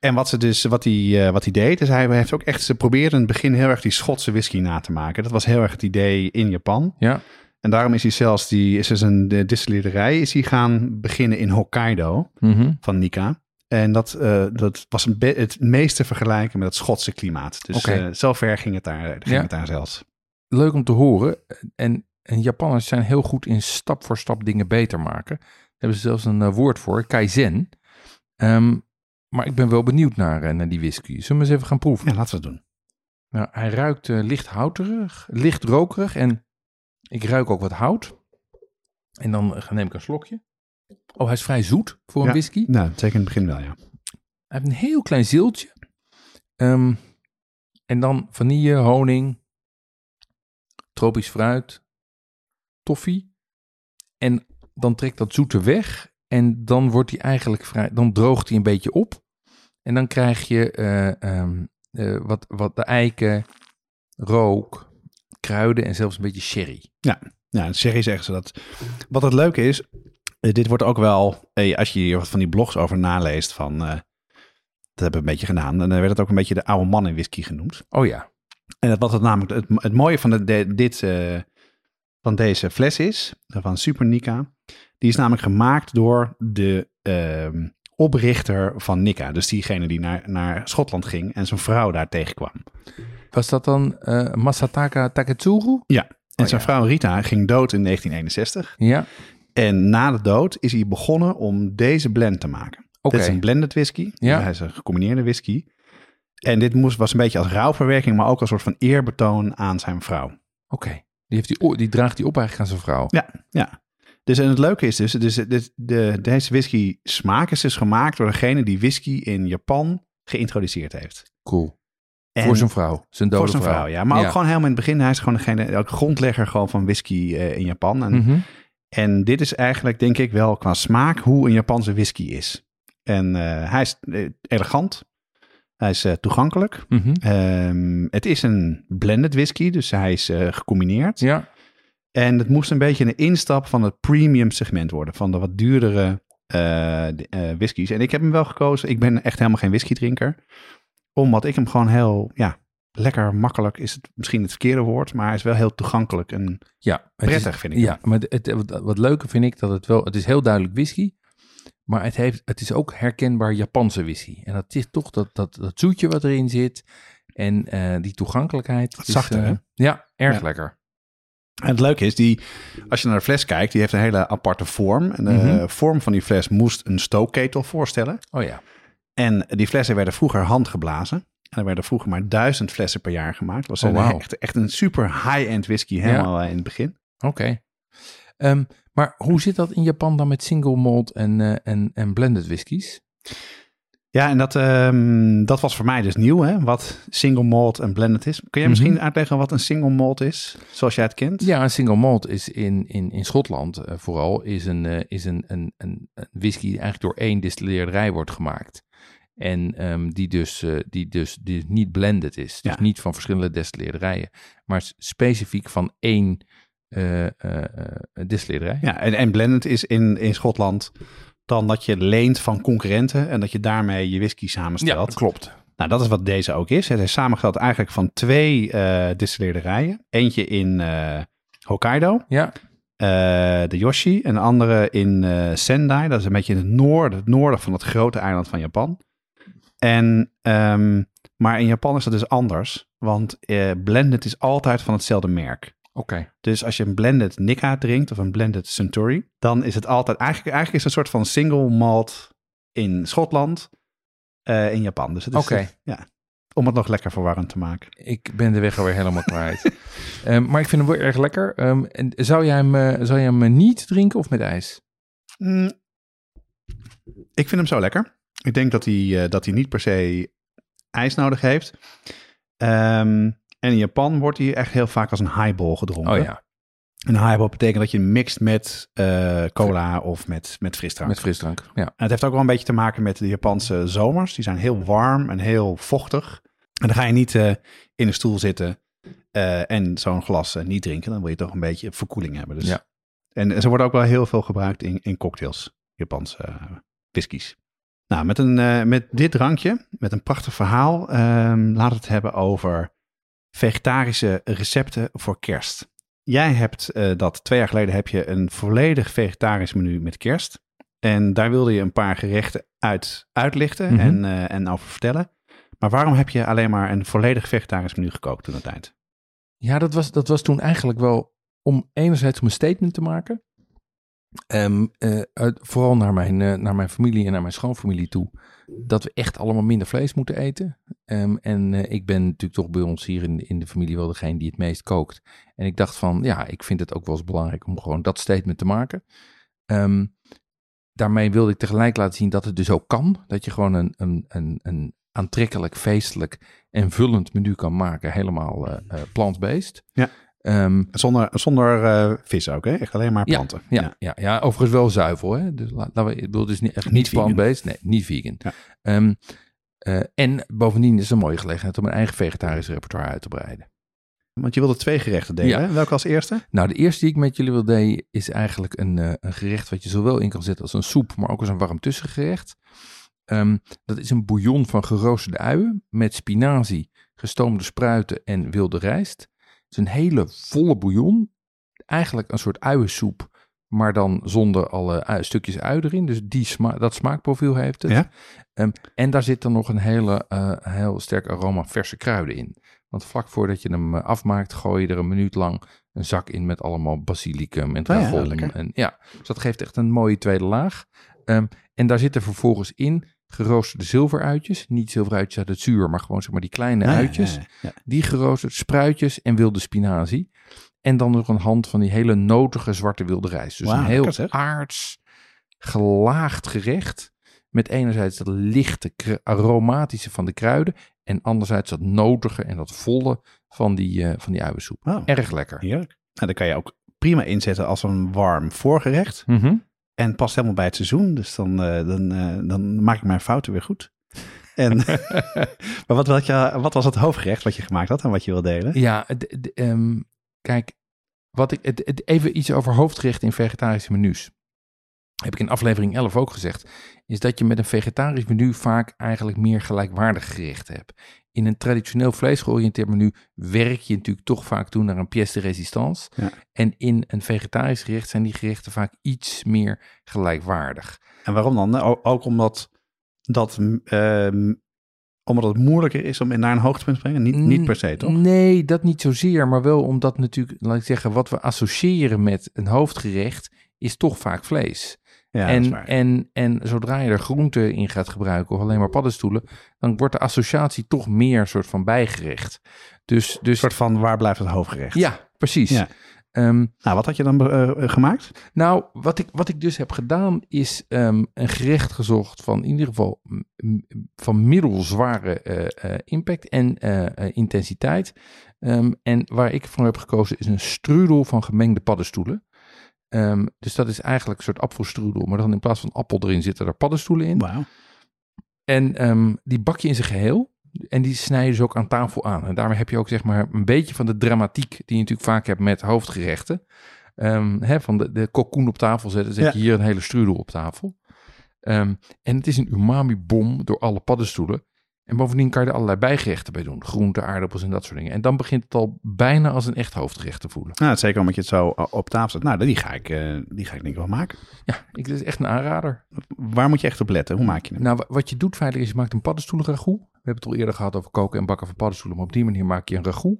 Speaker 1: En wat, ze dus, wat, hij, eh, wat hij deed, is hij heeft ook echt... Ze probeerden in het begin heel erg die Schotse whisky na te maken. Dat was heel erg het idee in Japan.
Speaker 2: Ja.
Speaker 1: En daarom is hij zelfs, die, is dus een de distilleerderij, is hij gaan beginnen in Hokkaido
Speaker 2: Mhm.
Speaker 1: van Nikka. En dat, eh, dat was een het meest te vergelijken met het Schotse klimaat. Dus
Speaker 2: Oké.
Speaker 1: eh, zo ver ging het daar, ging
Speaker 2: Ja.
Speaker 1: het daar zelfs.
Speaker 2: Leuk om te horen. En, en Japanners zijn heel goed in stap voor stap dingen beter maken. Daar hebben ze zelfs een eh, woord voor, kaizen. Ehm, maar ik ben wel benieuwd naar, naar die whisky. Zullen we eens even gaan proeven?
Speaker 1: Ja, laten we het doen.
Speaker 2: Nou, hij ruikt licht houterig, licht rokerig en ik ruik ook wat hout. En dan neem ik een slokje. Oh, hij is vrij zoet voor een
Speaker 1: Ja.
Speaker 2: whisky.
Speaker 1: Nou, zeker in het begin wel, ja.
Speaker 2: Hij heeft een heel klein zieltje. Ehm, en dan vanille, honing, tropisch fruit, toffee. En dan trekt dat zoete weg. En dan wordt hij eigenlijk vrij, dan droogt hij een beetje op. En dan krijg je eh, ehm, eh, wat, wat de eiken, rook, kruiden en zelfs een beetje sherry.
Speaker 1: Ja, in Sherry zeggen ze dat. Wat het leuke is, dit wordt ook wel, eh, als je hier wat van die blogs over naleest van, eh, dat hebben we een beetje gedaan, en dan werd het ook een beetje de oude man in whisky genoemd.
Speaker 2: Oh ja,
Speaker 1: En het- wat het namelijk, het, het mooie van, de, de- dit, eh, van deze fles is, eh, van Super Nika, die is namelijk gemaakt door de ehm, oprichter van Nika. Dus diegene die naar, naar Schotland ging en zijn vrouw daar tegenkwam.
Speaker 2: was dat dan eh, Masataka Taketsuru?
Speaker 1: En
Speaker 2: Oh,
Speaker 1: zijn
Speaker 2: ja.
Speaker 1: vrouw Rita ging dood in 1961.
Speaker 2: Ja,
Speaker 1: En na de dood is hij begonnen om deze blend te maken.
Speaker 2: oké.
Speaker 1: Dit is een blended whisky.
Speaker 2: Ja.
Speaker 1: Dus hij is een gecombineerde whisky. En dit moest, was een beetje als rouwverwerking, maar ook als soort van eerbetoon aan zijn vrouw.
Speaker 2: Oké, die, die, die draagt die op eigenlijk aan zijn vrouw.
Speaker 1: Ja, ja. Dus en het leuke is dus, dus de, de, deze whisky smaak is dus gemaakt door degene die whisky in Japan geïntroduceerd heeft.
Speaker 2: Cool.
Speaker 1: En
Speaker 2: voor zijn vrouw, zijn dode
Speaker 1: voor zijn vrouw, ja. Maar ook gewoon helemaal in het begin, hij is gewoon degene, ook grondlegger gewoon van whisky eh, in Japan. En,
Speaker 2: Mhm.
Speaker 1: En dit is eigenlijk, denk ik wel, qua smaak hoe een Japanse whisky is. En eh, hij is eh, elegant, hij is eh, toegankelijk.
Speaker 2: Mhm.
Speaker 1: Ehm, het is een blended whisky, dus hij is gecombineerd.
Speaker 2: Ja,
Speaker 1: En het moest een beetje een instap van het premium segment worden, van de wat duurdere de- whiskies. En ik heb hem wel gekozen. Ik ben echt helemaal geen whiskydrinker, omdat ik hem gewoon heel, ja, lekker makkelijk is het misschien het verkeerde woord, maar hij is wel heel toegankelijk en
Speaker 2: ja.
Speaker 1: Prettig,
Speaker 2: is,
Speaker 1: vind ik.
Speaker 2: Ja, maar het, wat, wat leuke vind ik dat het wel, het is heel duidelijk whisky, maar het, heeft, het is ook herkenbaar Japanse whisky. En dat is toch dat, dat, dat zoetje wat erin zit en eh, die toegankelijkheid.
Speaker 1: Het
Speaker 2: is,
Speaker 1: zachte,
Speaker 2: eh,
Speaker 1: hè?
Speaker 2: Ja, erg
Speaker 1: Ja.
Speaker 2: lekker.
Speaker 1: En het leuke is, die, als je naar de fles kijkt, die heeft een hele aparte vorm. En de
Speaker 2: Mhm.
Speaker 1: vorm van die fles moest een stookketel voorstellen.
Speaker 2: Oh ja,
Speaker 1: En die flessen werden vroeger handgeblazen. En er werden vroeger maar duizend flessen per jaar gemaakt. Dat was
Speaker 2: Oh,
Speaker 1: echt, echt een super high-end whisky, helemaal eh, in het begin.
Speaker 2: oké. Ehm, maar hoe zit dat in Japan dan met single malt en, eh, en, en blended whiskies?
Speaker 1: Ja, en dat, ehm, dat was voor mij dus nieuw, hè? wat single malt en blended is. Kun jij
Speaker 2: Mhm.
Speaker 1: misschien uitleggen wat een single malt is, zoals jij het kent?
Speaker 2: Ja, een single malt is in, in, in Schotland eh, vooral is een, is een, een, een, een whisky die eigenlijk door één distilleerderij wordt gemaakt. En ehm, die, dus, eh, die dus die niet blended is. Dus
Speaker 1: Ja.
Speaker 2: niet van verschillende destilleerderijen. Maar specifiek van één eh eh, eh, distilleerderij.
Speaker 1: Ja, en, en blended is in, in Schotland dan dat je leent van concurrenten en dat je daarmee je whisky
Speaker 2: Ja,
Speaker 1: samenstelt.
Speaker 2: klopt.
Speaker 1: Nou, dat is wat deze ook is. Het is samengesteld eigenlijk van twee distilleerderijen. Eentje in Hokkaido,
Speaker 2: Ja,
Speaker 1: de Yoshi. En de andere in Sendai. Dat is een beetje in het noorden, het noorden van het grote eiland van Japan. En, ehm, maar in Japan is dat dus anders. Want eh, blended is altijd van hetzelfde merk.
Speaker 2: oké.
Speaker 1: Dus als je een blended Nikka drinkt of een blended Suntory, dan is het altijd eigenlijk, eigenlijk is het een soort van single malt in Schotland, eh, in Japan. Dus het is
Speaker 2: Oké.
Speaker 1: ja, om het nog lekker verwarrend te maken.
Speaker 2: Ik ben de weg alweer helemaal kwijt. Ehm, maar ik vind hem wel erg lekker. Ehm, en zou jij hem, eh, zou jij hem niet drinken of met ijs?
Speaker 1: Mm. Ik vind hem zo lekker. Ik denk dat hij, eh, dat hij niet per se ijs nodig heeft. Ehm, en in Japan wordt hij echt heel vaak als een highball gedronken.
Speaker 2: Oh ja,
Speaker 1: Een highball betekent dat je hem mixt met eh, cola of met, met frisdrank.
Speaker 2: met frisdrank. Ja.
Speaker 1: En het heeft ook wel een beetje te maken met de Japanse zomers. Die zijn heel warm en heel vochtig. En dan ga je niet eh, in een stoel zitten en zo'n glas niet drinken. Dan wil je toch een beetje verkoeling hebben. Dus.
Speaker 2: Ja.
Speaker 1: En ze worden ook wel heel veel gebruikt in, in cocktails. Japanse whiskies. Nou, met, een, eh, met dit drankje, met een prachtig verhaal, ehm laat het hebben over vegetarische recepten voor kerst. Jij hebt eh, dat twee jaar geleden heb je een volledig vegetarisch menu met kerst. En daar wilde je een paar gerechten uit uitlichten
Speaker 2: Mhm.
Speaker 1: en, eh, en over vertellen. Maar waarom heb je alleen maar een volledig vegetarisch menu gekookt toen de tijd?
Speaker 2: Ja, dat was, dat was toen eigenlijk wel om enerzijds om een statement te maken. Ehm, eh, vooral naar mijn, eh, naar mijn familie en naar mijn schoonfamilie toe. Dat we echt allemaal minder vlees moeten eten. Ehm, en eh, ik ben natuurlijk toch bij ons hier in, in de familie wel degene die het meest kookt. En ik dacht van, ja, ik vind het ook wel eens belangrijk om gewoon dat statement te maken. Ehm, daarmee wilde ik tegelijk laten zien dat het dus ook kan. Dat je gewoon een, een, een, een aantrekkelijk, feestelijk en vullend menu kan maken. Helemaal plant-based.
Speaker 1: Ja.
Speaker 2: Ehm,
Speaker 1: Zonder, zonder eh, vis ook, hè? Echt alleen maar
Speaker 2: Ja,
Speaker 1: planten.
Speaker 2: ja, ja. Ja, overigens wel zuivel. Hè? Dus la- laten we, ik bedoel, dus niet, echt
Speaker 1: Niet
Speaker 2: plant-based. Nee, niet vegan.
Speaker 1: Ja.
Speaker 2: Ehm, eh, en bovendien is het een mooie gelegenheid om een eigen vegetarisch repertoire uit te breiden.
Speaker 1: Want je wilde twee gerechten delen.
Speaker 2: Ja.
Speaker 1: Welke als eerste?
Speaker 2: Nou, de eerste die ik met jullie wil delen is eigenlijk een, eh, een gerecht wat je zowel in kan zetten als een soep, maar ook als een warm tussengerecht. Ehm, dat is een bouillon van geroosterde uien met spinazie, gestoomde spruiten en wilde rijst. Het is een hele volle bouillon. Eigenlijk een soort uiensoep, maar dan zonder alle ui- stukjes ui erin. Dus die sma dat smaakprofiel heeft het.
Speaker 1: Ja.
Speaker 2: Ehm, en daar zit dan nog een hele, eh, heel sterk aroma verse kruiden in. Want vlak voordat je hem eh, afmaakt, gooi je er een minuut lang een zak in met allemaal basilicum en
Speaker 1: Oh ja,
Speaker 2: en, ja, dus dat geeft echt een mooie tweede laag. Ehm, en daar zitten vervolgens in geroosterde zilveruitjes. Niet zilveruitjes uit het zuur, maar gewoon zeg maar die kleine
Speaker 1: Ah, ja,
Speaker 2: uitjes.
Speaker 1: ja, ja.
Speaker 2: Die geroosterd, spruitjes en wilde spinazie. En dan nog een hand van die hele notige zwarte wilde rijst. Dus een heel
Speaker 1: lekker
Speaker 2: aards, gelaagd gerecht. Met enerzijds dat lichte, aromatische van de kruiden. En anderzijds dat notige en dat volle van die, eh van die uiensoep. Erg lekker.
Speaker 1: heerlijk. Nou, dan kan je ook prima inzetten als een warm voorgerecht.
Speaker 2: Mhm.
Speaker 1: En past helemaal bij het seizoen. Dus dan, eh, dan, eh, dan maak ik mijn fouten weer goed. En, maar wat, wat, je, wat was het hoofdgerecht wat je gemaakt had en wat je wil delen?
Speaker 2: Ja, ehm, kijk, wat ik, het, het- even iets over hoofdgerechten in vegetarische menus. Heb ik in aflevering 11 ook gezegd. Is dat je met een vegetarisch menu vaak eigenlijk meer gelijkwaardige gerechten hebt. In een traditioneel vleesgeoriënteerd menu werk je natuurlijk toch vaak toe naar een pièce de résistance.
Speaker 1: Ja.
Speaker 2: En in een vegetarisch gerecht zijn die gerechten vaak iets meer gelijkwaardig.
Speaker 1: En waarom dan? O- ook omdat, dat, ehm, omdat het moeilijker is om naar een hoogtepunt te brengen? Niet, niet per se, toch?
Speaker 2: Nee, dat niet zozeer. Maar wel omdat natuurlijk, laat ik zeggen, wat we associëren met een hoofdgerecht is toch vaak vlees.
Speaker 1: Ja,
Speaker 2: en, en, en zodra je er groenten in gaat gebruiken of alleen maar paddenstoelen, dan wordt de associatie toch meer een soort van bijgerecht. Dus,
Speaker 1: Een
Speaker 2: dus
Speaker 1: soort van waar blijft het hoofdgerecht?
Speaker 2: ja, precies.
Speaker 1: Ja.
Speaker 2: Ehm,
Speaker 1: Nou, wat had je dan eh, eh, gemaakt?
Speaker 2: nou, wat ik, wat ik dus heb gedaan is ehm, een gerecht gezocht van in ieder geval van middelzware eh, impact en intensiteit. Ehm, en waar ik voor heb gekozen is een strudel van gemengde paddenstoelen. Ehm, dus dat is eigenlijk een soort apfelstrudel, maar dan in plaats van appel erin zitten er paddenstoelen in. En ehm, die bak je in zijn geheel. En die snij je dus ook aan tafel aan. En daarmee heb je ook zeg maar een beetje van de dramatiek die je natuurlijk vaak hebt met hoofdgerechten. Ehm, hè, van de, de kalkoen op tafel zetten, zet
Speaker 1: Ja.
Speaker 2: je hier een hele strudel op tafel. En het is een umami-bom door alle paddenstoelen. En bovendien kan je er allerlei bijgerechten bij doen. Groenten, aardappels en dat soort dingen. En dan begint het al bijna als een echt hoofdgerecht te voelen.
Speaker 1: Nou, zeker omdat je het zo eh, op tafel zet. Nou, die ga ik, eh, die ga ik denk ik wel maken.
Speaker 2: Ja, ik, is echt een aanrader.
Speaker 1: Waar moet je echt op letten? Hoe maak je hem?
Speaker 2: Nou, wa- wat je doet feitelijk is je maakt een paddenstoelenragout. We hebben het al eerder gehad over koken en bakken van paddenstoelen. Maar op die manier maak je een ragout.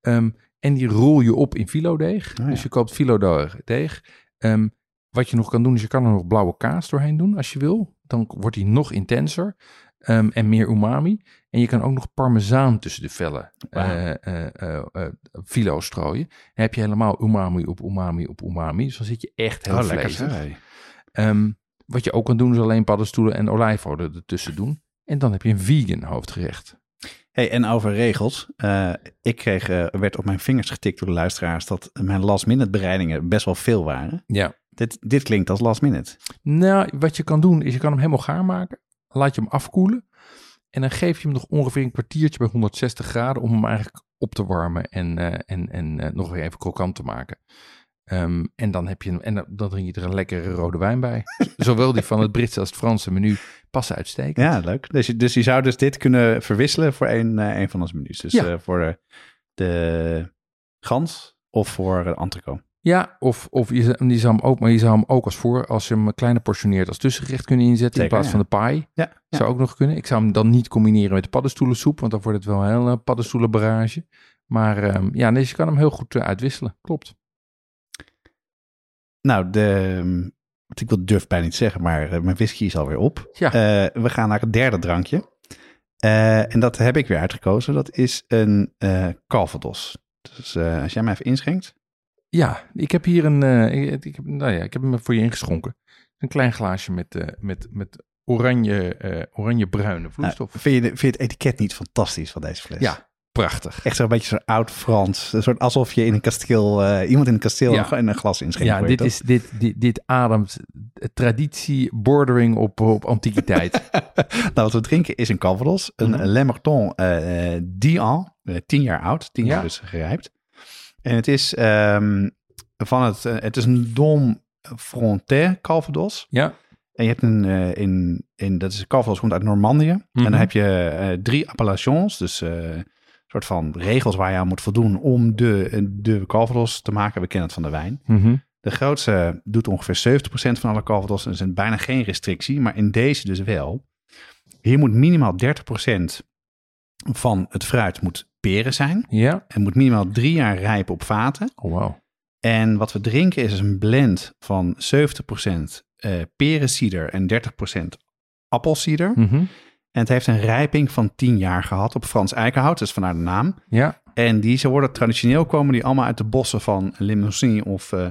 Speaker 2: Ehm, en die rol je op in filodeeg.
Speaker 1: Oh ja.
Speaker 2: Dus je koopt filodeeg. Ehm wat je nog kan doen is je kan er nog blauwe kaas doorheen doen als je wil. Dan wordt die nog intenser ehm, en meer umami. En je kan ook nog parmezaan tussen de vellen
Speaker 1: Wauw.
Speaker 2: eh eh, eh, filo strooien. Dan heb je helemaal umami op umami op umami. Dus dan zit je echt heel
Speaker 1: oh, lekker
Speaker 2: vlezig. Ehm, wat je ook kan doen is alleen paddenstoelen en olijfolie ertussen doen. En dan heb je een vegan hoofdgerecht.
Speaker 1: Hey, en over regels. Ik kreeg, werd op mijn vingers getikt door de luisteraars dat mijn last minute bereidingen best wel veel waren.
Speaker 2: Ja.
Speaker 1: Dit, dit klinkt als last minute.
Speaker 2: Nou, wat je kan doen is je kan hem helemaal gaar maken. Laat je hem afkoelen. En dan geef je hem nog ongeveer een kwartiertje bij 160 graden om hem eigenlijk op te warmen en, eh, en, en eh, nog weer even krokant te maken. Ehm, en dan heb je hem, en dan, drink je er een lekkere rode wijn bij. Zowel die van het Britse als het Franse menu passen uitstekend.
Speaker 1: Ja, leuk. Dus, je- dus je zou dus dit kunnen verwisselen voor een, eh, een van onze menus. Dus
Speaker 2: Ja.
Speaker 1: eh, voor de, de gans of voor de entrecote.
Speaker 2: Ja, of, of je, zou- die zou hem ook, maar je zou hem ook als voor, als je hem kleiner portioneert als tussengerecht kunnen inzetten
Speaker 1: Zeker,
Speaker 2: in plaats
Speaker 1: ja.
Speaker 2: van de pie.
Speaker 1: Ja, ja.
Speaker 2: Zou ook nog kunnen. Ik zou hem dan niet combineren met de paddenstoelensoep, want dan wordt het wel een hele paddenstoelenbarrage. Maar ehm, ja, nee, dus je kan hem heel goed eh, uitwisselen. Klopt.
Speaker 1: Nou, de, want ik wil durf bijna niet zeggen, maar eh, mijn whisky is alweer op.
Speaker 2: Ja.
Speaker 1: Eh, we gaan naar het derde drankje. En dat heb ik weer uitgekozen. Dat is een eh Calvados. Dus als jij mij even inschenkt.
Speaker 2: Ja, ik heb hier een, eh, ik, ik heb, nou ja, ik heb hem voor je ingeschonken. Een klein glaasje met, eh, met, met oranje, eh oranje-bruine
Speaker 1: Nou,
Speaker 2: vloeistof.
Speaker 1: vind, je, vind je het etiket niet fantastisch van deze fles?
Speaker 2: ja, prachtig.
Speaker 1: Echt zo'n beetje zo'n oud Frans. Een soort alsof je in een kasteel, iemand in een kasteel
Speaker 2: Ja.
Speaker 1: een, een glas inschenkt.
Speaker 2: Ja, dit, is, dit, dit, dit ademt traditie bordering op, op antiquiteit.
Speaker 1: nou, wat we drinken is een Calvados. Een
Speaker 2: Mhm.
Speaker 1: Lemmerton eh 10 ans. eh, 10 jaar oud. 10
Speaker 2: Ja.
Speaker 1: jaar dus gerijpt. En het is ehm, van het... eh, het is een Dom Frontais Calvados.
Speaker 2: ja,
Speaker 1: En je hebt een... eh, in, in, dat is Calvados komt uit Normandië. En
Speaker 2: Mhm.
Speaker 1: dan heb je eh, drie appellations. Dus een soort van regels waar je aan moet voldoen om de, de Calvados te maken. We kennen het van de wijn.
Speaker 2: mhm,
Speaker 1: De grootste doet ongeveer 70% van alle Calvados. En er is bijna geen restrictie, maar in deze dus wel. Hier moet minimaal 30% van het fruit moet peren zijn.
Speaker 2: ja.
Speaker 1: En moet minimaal drie jaar rijpen op vaten.
Speaker 2: Oh, wauw.
Speaker 1: En wat we drinken is een blend van 70% eh perensieder en 30% appelsieder.
Speaker 2: Mhm,
Speaker 1: En het heeft een rijping van 10 jaar gehad op Frans eikenhout, dus vandaar de naam.
Speaker 2: Ja,
Speaker 1: En die ze worden traditioneel komen die allemaal uit de bossen van Limousin of eh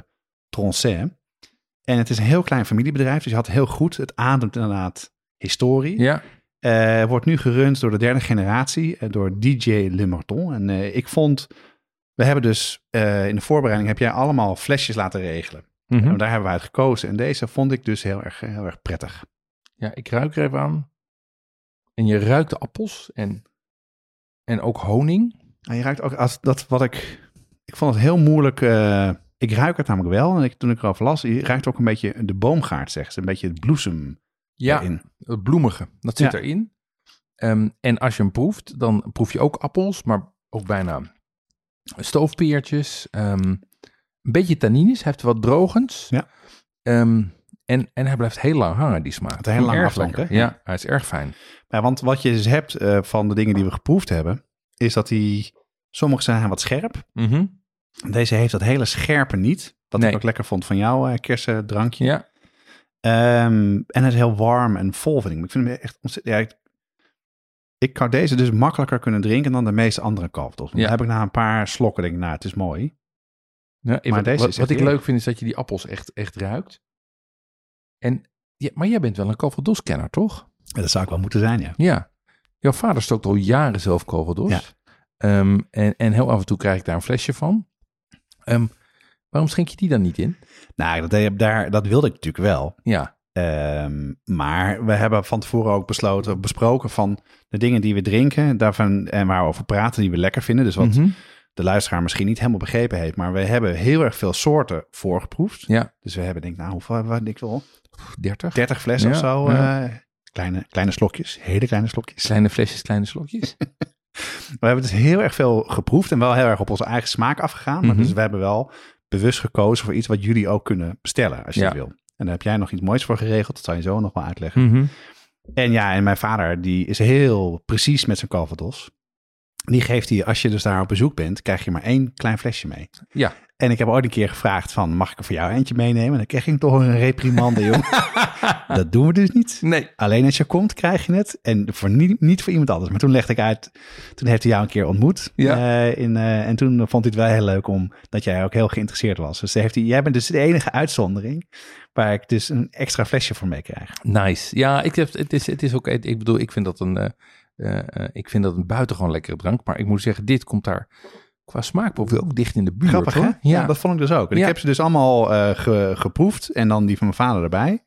Speaker 1: Tronchet. En het is een heel klein familiebedrijf, dus je had heel goed. Het ademt inderdaad historie.
Speaker 2: ja.
Speaker 1: Eh, wordt nu gerund door de derde generatie, eh, door DJ Le Marton. En eh, ik vond, we hebben dus in de voorbereiding heb jij allemaal flesjes laten regelen.
Speaker 2: mhm.
Speaker 1: En daar hebben we uit gekozen. En deze vond ik dus heel erg, heel erg prettig.
Speaker 2: Ja, ik ruik er even aan. En je ruikt de appels en, en ook honing.
Speaker 1: En je ruikt ook als dat wat ik. Ik vond het heel moeilijk. ik ruik het namelijk wel. En ik, toen ik erover las, je ruikt ook een beetje de boomgaard, zegt ze. Een beetje het bloesem
Speaker 2: Ja,
Speaker 1: erin.
Speaker 2: het bloemige. Dat zit
Speaker 1: Ja.
Speaker 2: erin. Ehm, en als je hem proeft, dan proef je ook appels, maar ook bijna stoofpeertjes. Ehm, een beetje tannines. Hij heeft wat drogends.
Speaker 1: Ja.
Speaker 2: Ehm, en, en hij blijft heel lang hangen, die smaak.
Speaker 1: Het heel lang
Speaker 2: Erg
Speaker 1: afstand,
Speaker 2: lekker.
Speaker 1: hè?
Speaker 2: Ja, hij is erg fijn.
Speaker 1: Ja, want wat je dus hebt eh, van de dingen die we geproefd hebben, is dat die. Sommige zijn wat scherp.
Speaker 2: Mhm.
Speaker 1: Deze heeft dat hele scherpe niet. Wat
Speaker 2: Nee.
Speaker 1: ik ook lekker vond van jouw eh kersendrankje.
Speaker 2: Ja,
Speaker 1: Ehm, en het is heel warm en vol, vind ik. Ik vind hem echt ontzettend... Ja, ik, kan deze dus makkelijker kunnen drinken dan de meeste andere. Want
Speaker 2: Ja.
Speaker 1: Dan heb ik na een paar slokken denk ik, nou, het is mooi.
Speaker 2: Ja,
Speaker 1: Maar
Speaker 2: wat,
Speaker 1: deze
Speaker 2: wat,
Speaker 1: is
Speaker 2: wat ik leuk vind is dat je die appels echt, echt ruikt. En, ja, maar jij bent wel een Calvados-kenner, toch?
Speaker 1: Ja, dat zou ik wel moeten zijn, ja.
Speaker 2: Ja. Jouw vader stookt al jaren zelf Calvados.
Speaker 1: Ja.
Speaker 2: Ehm, en, en heel af en toe krijg ik daar een flesje van. Ehm, waarom schenk je die dan niet in?
Speaker 1: Nou, dat, daar, dat wilde ik natuurlijk wel.
Speaker 2: Ja,
Speaker 1: Ehm, maar we hebben van tevoren ook besloten, besproken van de dingen die we drinken daarvan, en waar we over praten die we lekker vinden. Dus wat
Speaker 2: Mhm.
Speaker 1: de luisteraar misschien niet helemaal begrepen heeft. Maar we hebben heel erg veel soorten voorgeproefd.
Speaker 2: ja.
Speaker 1: Dus we hebben denk ik, nou, hoeveel hebben we? Ik wil
Speaker 2: 30.
Speaker 1: 30 flessen
Speaker 2: Ja,
Speaker 1: of zo
Speaker 2: ja.
Speaker 1: eh, Kleine, kleine slokjes, hele kleine slokjes.
Speaker 2: Kleine flesjes, kleine slokjes.
Speaker 1: We hebben dus heel erg veel geproefd en wel heel erg op onze eigen smaak afgegaan. Maar
Speaker 2: Mhm.
Speaker 1: dus we hebben wel bewust gekozen voor iets wat jullie ook kunnen bestellen als je
Speaker 2: Ja.
Speaker 1: wil. En daar heb jij nog iets moois voor geregeld. Dat zal je zo nog wel uitleggen.
Speaker 2: Mhm.
Speaker 1: En ja, en mijn vader die is heel precies met zijn calvados. Die geeft hij, als je dus daar op bezoek bent, krijg je maar één klein flesje mee.
Speaker 2: Ja.
Speaker 1: En ik heb ooit een keer gevraagd van, mag ik er voor jou eentje meenemen? En dan kreeg ik toch een reprimande, joh. dat doen we dus niet.
Speaker 2: Nee.
Speaker 1: Alleen als je komt, krijg je het. En voor niet, niet voor iemand anders. Maar toen legde ik uit, toen heeft hij jou een keer ontmoet.
Speaker 2: Ja.
Speaker 1: Eh, in, eh, en toen vond hij het wel heel leuk om dat jij ook heel geïnteresseerd was. Dus heeft hij, jij bent dus de enige uitzondering waar ik dus een extra flesje voor mee krijg.
Speaker 2: Nice. Ja, ik heb, het, is, het is ook. Ik bedoel, ik vind dat een. eh, ik vind dat een buitengewoon lekkere drank. Maar ik moet zeggen, dit komt daar qua smaakprofiel ook dicht in de buurt.
Speaker 1: Grappig, hè? Ja. dat vond ik dus ook. En
Speaker 2: Ja.
Speaker 1: ik heb ze dus allemaal eh, ge- geproefd en dan die van mijn vader erbij.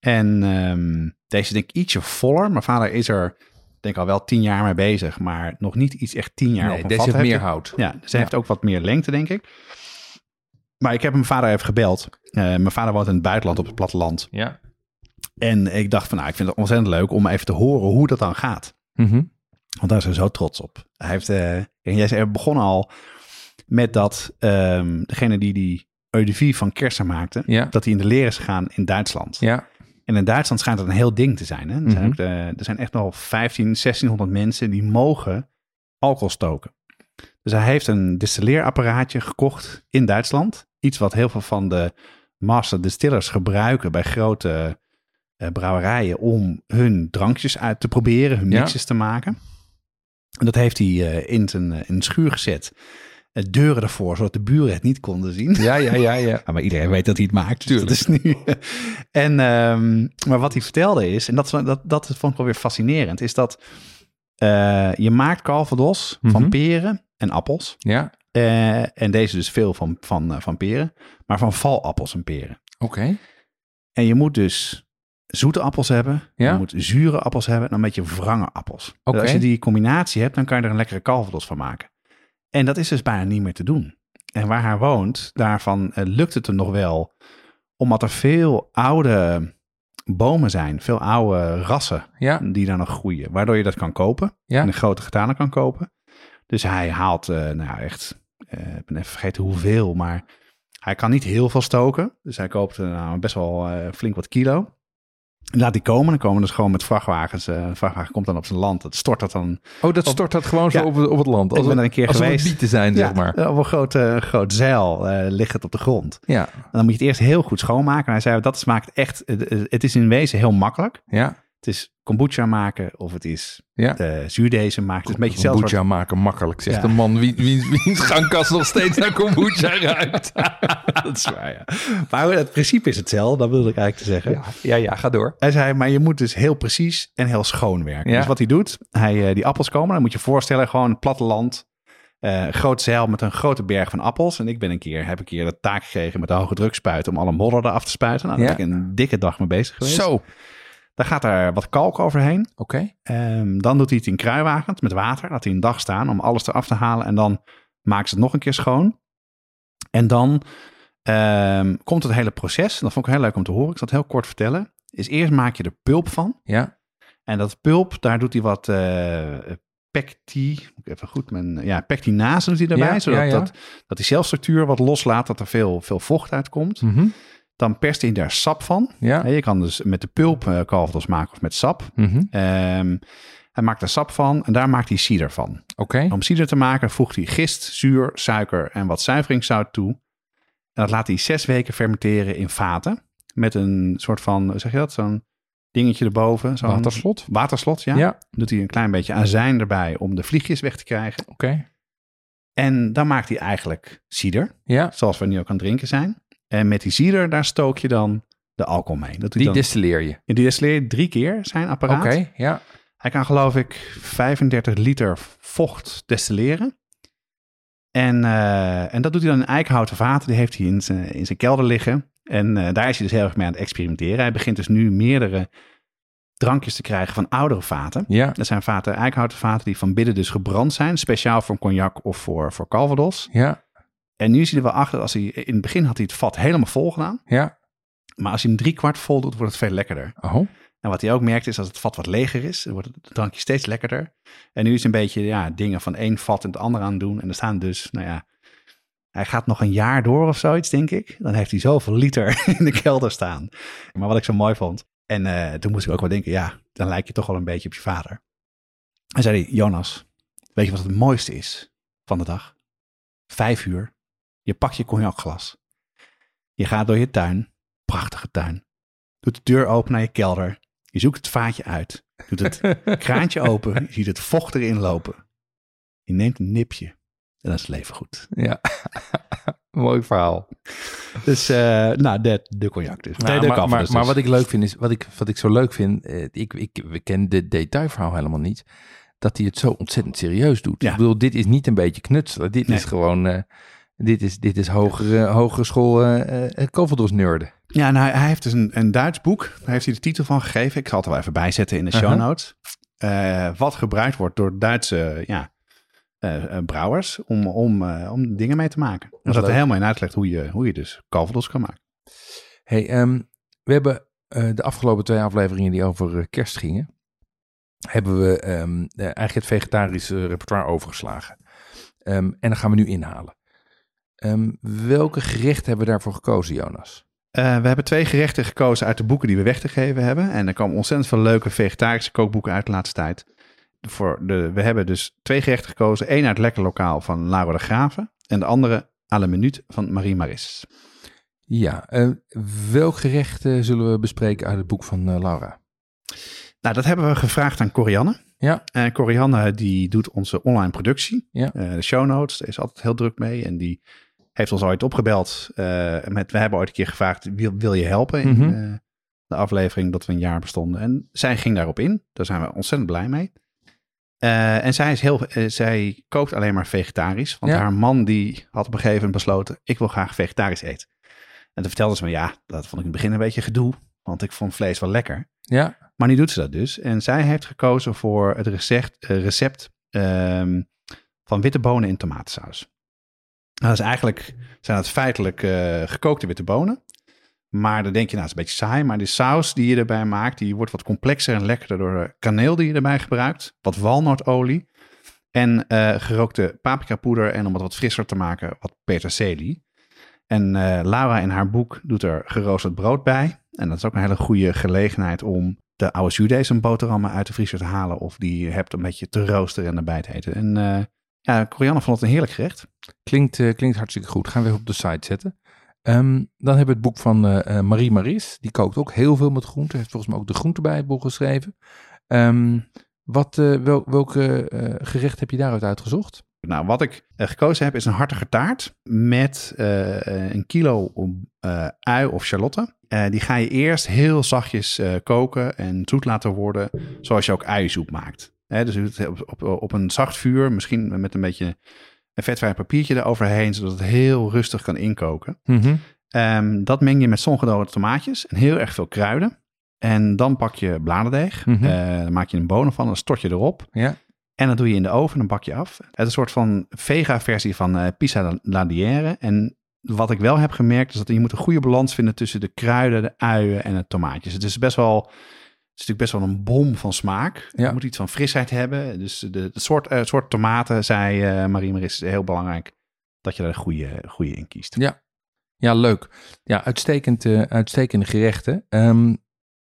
Speaker 1: En ehm, deze denk ik ietsje voller. Mijn vader is er denk ik al wel tien jaar mee bezig, maar nog niet iets echt tien jaar
Speaker 2: nee,
Speaker 1: op een
Speaker 2: deze
Speaker 1: vat
Speaker 2: heeft meer hout.
Speaker 1: Ja, dus hij heeft ook wat meer lengte, denk ik. Maar ik heb mijn vader even gebeld. Eh, mijn vader woont in het buitenland op het platteland.
Speaker 2: Ja.
Speaker 1: En ik dacht van, nou, ik vind het ontzettend leuk om even te horen hoe dat dan gaat.
Speaker 2: Mhm.
Speaker 1: Want daar is hij zo trots op. Hij heeft, eh, en jij zei, we begonnen al met dat ehm, degene die die eau de vie van Kersen maakte,
Speaker 2: Ja.
Speaker 1: dat hij in de leer is gegaan in Duitsland.
Speaker 2: Ja.
Speaker 1: En in Duitsland schijnt het een heel ding te zijn. Hè? Er, zijn
Speaker 2: Mhm.
Speaker 1: ook de- er zijn echt nog 15, 1600 mensen die mogen alcohol stoken. Dus hij heeft een distilleerapparaatje gekocht in Duitsland. Iets wat heel veel van de master distillers gebruiken bij grote eh, brouwerijen om hun drankjes uit te proberen, hun
Speaker 2: Ja.
Speaker 1: mixes te maken. En dat heeft hij eh, in, zijn, eh, in een schuur gezet. Eh, deuren ervoor, zodat de buren het niet konden zien.
Speaker 2: Ja, ja, ja, ja.
Speaker 1: Ja, maar iedereen weet dat hij het maakt. Dus
Speaker 2: Tuurlijk.
Speaker 1: dat is nu. en, ehm, maar wat hij vertelde is, en dat, dat, dat vond ik wel weer fascinerend, is dat je maakt calvados van
Speaker 2: Mhm.
Speaker 1: peren en appels.
Speaker 2: Ja.
Speaker 1: En deze dus veel van, van, van peren, maar van valappels en peren.
Speaker 2: Oké.
Speaker 1: En je moet dus zoete appels hebben,
Speaker 2: Ja.
Speaker 1: je moet zure appels hebben en dan een beetje wrange appels. Dus als je die combinatie hebt, dan kan je er een lekkere calvados van maken. En dat is dus bijna niet meer te doen. En waar hij woont, daarvan eh, lukt het er nog wel, omdat er veel oude bomen zijn, veel oude rassen
Speaker 2: Ja.
Speaker 1: die daar nog groeien, waardoor je dat kan kopen,
Speaker 2: Ja.
Speaker 1: in grote getalen kan kopen. Dus hij haalt, eh, nou echt, eh, ik ben even vergeten hoeveel, maar hij kan niet heel veel stoken. Dus hij koopt nou, best wel flink wat kilo. Laat die komen, dan komen dus gewoon met vrachtwagens. eh, een vrachtwagen komt dan op zijn land, het stort dat dan
Speaker 2: Oh, dat stort dat gewoon zo op, het, op het land.
Speaker 1: Ik ben er een keer
Speaker 2: als
Speaker 1: geweest.
Speaker 2: Als bieten zijn, zeg maar.
Speaker 1: Ja, op een groot, eh, groot zeil eh, ligt het op de grond.
Speaker 2: Ja.
Speaker 1: En dan moet je het eerst heel goed schoonmaken. En hij zei, dat smaakt echt, het, het is in wezen heel makkelijk.
Speaker 2: Ja.
Speaker 1: Het is kombucha maken of het is
Speaker 2: Ja.
Speaker 1: uh, zuurdezen maken. Het is een beetje hetzelfde
Speaker 2: Kombucha maken makkelijk, zegt
Speaker 1: Ja.
Speaker 2: een man wie, wie, wiens gangkast nog steeds naar kombucha ruikt.
Speaker 1: dat is waar, ja. Maar het principe is hetzelfde, dat wilde ik eigenlijk te zeggen.
Speaker 2: Ja, ja, ja, ga door.
Speaker 1: Hij zei, maar je moet dus heel precies en heel schoon werken.
Speaker 2: Ja.
Speaker 1: Dus wat hij doet, hij, eh, die appels komen, dan moet je voorstellen, gewoon een platteland. eh groot zeil met een grote berg van appels. En ik ben een keer, heb een keer de taak gekregen met een hoge drukspuit om alle modder eraf te spuiten. Nou, daar
Speaker 2: Ja.
Speaker 1: ben ik een dikke dag mee bezig geweest.
Speaker 2: Zo.
Speaker 1: Dan gaat er wat kalk overheen. Ehm, dan doet hij het in kruiwagens met water. Laat hij een dag staan om alles eraf te halen. En dan maken ze het nog een keer schoon. En dan ehm, komt het hele proces. Dat vond ik heel leuk om te horen. Ik zal het heel kort vertellen. Is eerst maak je er pulp van.
Speaker 2: Ja,
Speaker 1: En dat pulp, daar doet hij wat eh pecti, even goed mijn, ja, pectinase doet hij
Speaker 2: Ja,
Speaker 1: zodat
Speaker 2: ja, ja.
Speaker 1: Dat, dat die celstructuur wat loslaat, dat er veel, veel vocht uitkomt.
Speaker 2: Mhm.
Speaker 1: Dan perst hij daar sap van.
Speaker 2: ja.
Speaker 1: Je kan dus met de pulp eh calvados maken of met sap. Ehm, hij maakt er sap van en daar maakt hij cider van.
Speaker 2: Oké,
Speaker 1: Om cider te maken voegt hij gist, zuur, suiker en wat zuiveringszout toe. En dat laat hij zes weken fermenteren in vaten. Met een soort van, zeg je dat, zo'n dingetje erboven. Zo'n
Speaker 2: waterslot.
Speaker 1: Waterslot, ja.
Speaker 2: Ja,
Speaker 1: Doet hij een klein beetje azijn erbij om de vliegjes weg te krijgen.
Speaker 2: oké.
Speaker 1: En dan maakt hij eigenlijk cider,
Speaker 2: Ja,
Speaker 1: zoals we nu ook aan het drinken zijn. En met die cider, daar stook je dan de alcohol mee. Dat
Speaker 2: die
Speaker 1: dan,
Speaker 2: destilleer je.
Speaker 1: en die destilleert je drie keer zijn apparaat.
Speaker 2: Oké, ja.
Speaker 1: Hij kan geloof ik 35 liter vocht destilleren. En, eh, en dat doet hij dan in eikenhouten vaten. Die heeft hij in zijn, in zijn kelder liggen. En eh, daar is hij dus heel erg mee aan het experimenteren. Hij begint dus nu meerdere drankjes te krijgen van oudere vaten.
Speaker 2: Ja,
Speaker 1: Dat zijn vaten, eikenhouten vaten die van binnen dus gebrand zijn. Speciaal voor cognac of voor, voor calvados.
Speaker 2: ja,
Speaker 1: En nu is hij er wel achter. Als hij, in het begin had hij het vat helemaal vol gedaan.
Speaker 2: ja.
Speaker 1: Maar als hij hem drie kwart vol doet, wordt het veel lekkerder.
Speaker 2: Oh,
Speaker 1: En wat hij ook merkt is dat het vat wat leger is. Dan wordt het drankje steeds lekkerder. En nu is een beetje ja, dingen van één vat en het andere aan het doen. En er staan dus, nou ja, hij gaat nog een jaar door of zoiets, denk ik. Dan heeft hij zoveel liter in de kelder staan. Maar wat ik zo mooi vond. En eh, toen moest ik ook wel denken, ja, dan lijk je toch wel een beetje op je vader. En zei hij, Jonas, weet je wat het mooiste is van de dag? Vijf uur, je pakt je cognacglas. Je gaat door je tuin, prachtige tuin. Doet de deur open naar je kelder. Je zoekt het vaatje uit. Doet het kraantje open. Je ziet het vocht erin lopen. Je neemt een nipje. En dan is het leven goed.
Speaker 2: Ja, mooi verhaal.
Speaker 1: Dus, uh, nou, de, de cognac dus.
Speaker 2: Nou,
Speaker 1: nee,
Speaker 2: maar,
Speaker 1: dus.
Speaker 2: maar wat ik leuk vind is, wat ik, wat ik zo leuk vind, eh, ik, ik, kennen de detailverhaal helemaal niet, dat hij het zo ontzettend serieus doet.
Speaker 1: Ja.
Speaker 2: Ik bedoel, dit is niet een beetje knutselen, dit
Speaker 1: Nee.
Speaker 2: is gewoon, eh, dit is, dit is hogere, hogere school eh uh, Calvados nerden.
Speaker 1: Ja, nou, hij heeft dus een, een Duits boek. Daar heeft hij de titel van gegeven. Ik zal het er wel even bijzetten in de show
Speaker 2: Aha.
Speaker 1: notes. Eh, wat gebruikt wordt door Duitse ja, eh, eh, brouwers om, om, eh, om dingen mee te maken. Zat er helemaal in uitgelegd hoe je, hoe je dus Calvados kan maken.
Speaker 2: Hey, ehm, we hebben eh, de afgelopen twee afleveringen die over eh, kerst gingen, hebben we ehm, eh, eigenlijk het vegetarische repertoire overgeslagen. Ehm, en dan gaan we nu inhalen. Ehm, welke gerechten hebben we daarvoor gekozen, Jonas?
Speaker 1: Eh, we hebben twee gerechten gekozen uit de boeken die we weg te geven hebben. En er komen ontzettend veel leuke vegetarische kookboeken uit de laatste tijd. Voor de, we hebben dus twee gerechten gekozen. Eén uit Lekker Lokaal van Laura de Graven. En de andere à la minuut van Marie Maris.
Speaker 2: Ja, eh, welk gerecht eh, zullen we bespreken uit het boek van eh, Laura?
Speaker 1: Nou, dat hebben we gevraagd aan Corianne.
Speaker 2: Ja.
Speaker 1: En Corianne die doet onze online productie.
Speaker 2: Ja.
Speaker 1: De show notes, daar is altijd heel druk mee. En die heeft ons ooit opgebeld. eh, met, we hebben ooit een keer gevraagd, wil, wil je helpen in
Speaker 2: Mhm.
Speaker 1: eh, de aflevering dat we een jaar bestonden. En zij ging daarop in. Daar zijn we ontzettend blij mee. Eh, en zij, is heel, zij kookt alleen maar vegetarisch. Want
Speaker 2: Ja.
Speaker 1: haar man die had op een gegeven moment besloten, ik wil graag vegetarisch eten. En toen vertelde ze me, ja, dat vond ik in het begin een beetje gedoe. Want ik vond vlees wel lekker.
Speaker 2: Ja,
Speaker 1: Maar nu doet ze dat dus. En zij heeft gekozen voor het recept, recept ehm, van witte bonen in tomatensaus. Nou, dat is eigenlijk, zijn het feitelijk eh, gekookte witte bonen. Maar dan denk je, nou, het is een beetje saai. Maar de saus die je erbij maakt, die wordt wat complexer en lekkerder door kaneel die je erbij gebruikt. Wat walnotolie. En eh, gerookte paprikapoeder. En om het wat frisser te maken, wat peterselie. En eh, Laura in haar boek doet er geroosterd brood bij. En dat is ook een hele goede gelegenheid om de oude Judees boterhammen uit de vriezer te halen. Of die hebt een beetje te roosteren en erbij te eten. En ja, Corianne vond het een heerlijk gerecht.
Speaker 2: klinkt, eh, klinkt hartstikke goed. Gaan we even op de site zetten. Ehm, dan hebben we het boek van eh, eh, Marie Maris. Die kookt ook heel veel met groenten. Heeft volgens mij ook de groenten bij het boek geschreven. Ehm, wat, eh, wel, welke eh, gerecht heb je daaruit uitgezocht?
Speaker 1: Nou, wat ik eh, gekozen heb is een hartige taart met eh, een kilo eh, ui of charlotte. Eh, die ga je eerst heel zachtjes eh, koken en zoet laten worden, zoals je ook uiensoep maakt. Hè, dus op, op, op een zacht vuur, misschien met een beetje een vetvrij papiertje eroverheen, zodat het heel rustig kan inkoken. Ehm, dat meng je met zongedode tomaatjes en heel erg veel kruiden. En dan pak je bladerdeeg,
Speaker 2: Mhm.
Speaker 1: eh, dan maak je een bonen van, dan stort je erop.
Speaker 2: Ja,
Speaker 1: En dat doe je in de oven en dan bak je af. Het is een soort van vega-versie van eh pizza la dière. En wat ik wel heb gemerkt is dat je moet een goede balans vinden tussen de kruiden, de uien en de tomaatjes. Het is best wel, is natuurlijk best wel een bom van smaak.
Speaker 2: Ja.
Speaker 1: Je moet iets van frisheid hebben. Dus de, de soort, eh, soort tomaten, zei eh Marie Maris, is heel belangrijk dat je er een goede, goede in kiest.
Speaker 2: ja. ja leuk. Ja, uitstekend, eh, uitstekende gerechten. Ehm,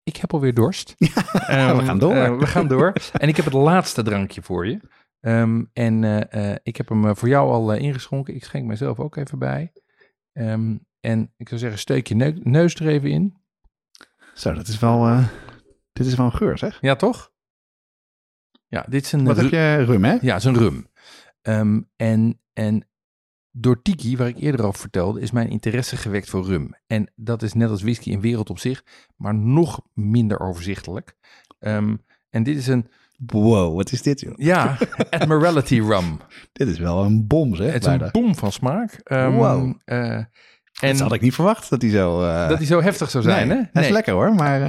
Speaker 2: ik heb alweer dorst. Ehm,
Speaker 1: we gaan door.
Speaker 2: we gaan door. En ik heb het laatste drankje voor je. Ehm, en ik heb hem voor jou al ingeschonken. Ik schenk mezelf ook even bij. Ehm, en ik zou zeggen, steek je neu- neus er even in.
Speaker 1: Zo, dat is wel, dit is wel een geur zeg.
Speaker 2: Ja, toch? Ja, dit is een,
Speaker 1: Wat heb je? Rum hè?
Speaker 2: ja, het is een rum. Ehm, en, en door Tiki, waar ik eerder over vertelde, is mijn interesse gewekt voor rum. En dat is net als whisky een wereld op zich, maar nog minder overzichtelijk. Ehm, en dit is een,
Speaker 1: Wow, wat is dit joh?
Speaker 2: ja, Admiralty rum.
Speaker 1: Dit is wel een bom zeg.
Speaker 2: Het is een bom van smaak. Ehm,
Speaker 1: Wow.
Speaker 2: eh,
Speaker 1: En dat had ik niet verwacht dat hij zo... eh,
Speaker 2: dat hij zo heftig zou zijn,
Speaker 1: nee,
Speaker 2: hè?
Speaker 1: Hij is lekker hoor, maar... eh,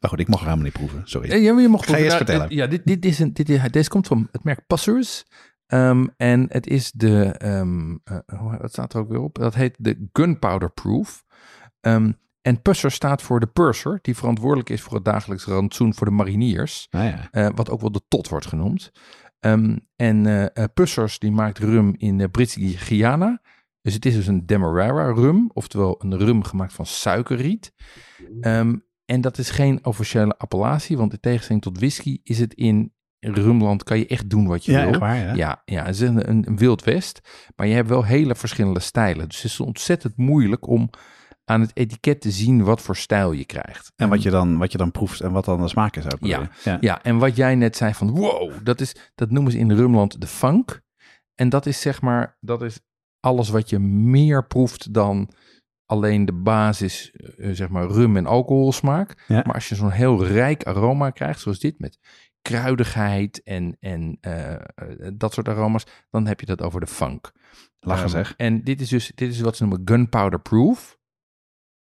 Speaker 1: maar goed, ik mag er helemaal niet proeven, sorry.
Speaker 2: Ja, je mocht
Speaker 1: Ga je eens vertellen.
Speaker 2: Ja, dit, dit is een, dit, deze komt van het merk Passers. Ehm, en het is de, hoe- wat staat er ook weer op? Dat heet de Gunpowder Proof. Ehm, En Pusser staat voor de purser, die verantwoordelijk is voor het dagelijks rantsoen voor de mariniers.
Speaker 1: Nou ja.
Speaker 2: wat ook wel de tot wordt genoemd. En Pussers die maakt rum in Brits-Guyana. Dus het is dus een Demerara rum, oftewel een rum gemaakt van suikerriet. Ehm, en dat is geen officiële appellatie, want in tegenstelling tot whisky is het in rumland kan je echt doen wat je
Speaker 1: Ja,
Speaker 2: wil.
Speaker 1: echt waar, ja.
Speaker 2: Ja, ja, het is een, wild west, maar je hebt wel hele verschillende stijlen. Dus het is ontzettend moeilijk om aan het etiket te zien wat voor stijl je krijgt.
Speaker 1: En wat je, dan, wat je dan proeft en wat dan de smaak is.
Speaker 2: Ja.
Speaker 1: ja.
Speaker 2: Ja, en wat jij net zei van wow, dat, is, dat noemen ze in Rumland de funk. En dat is zeg maar, dat is alles wat je meer proeft dan alleen de basis, eh, zeg maar, rum en alcoholsmaak.
Speaker 1: Ja.
Speaker 2: Maar als je zo'n heel rijk aroma krijgt, zoals dit met kruidigheid en, en eh, eh, dat soort aroma's, dan heb je dat over de funk.
Speaker 1: Lachen
Speaker 2: Ehm,
Speaker 1: zeg.
Speaker 2: En dit is dus, dit is wat ze noemen gunpowder proof.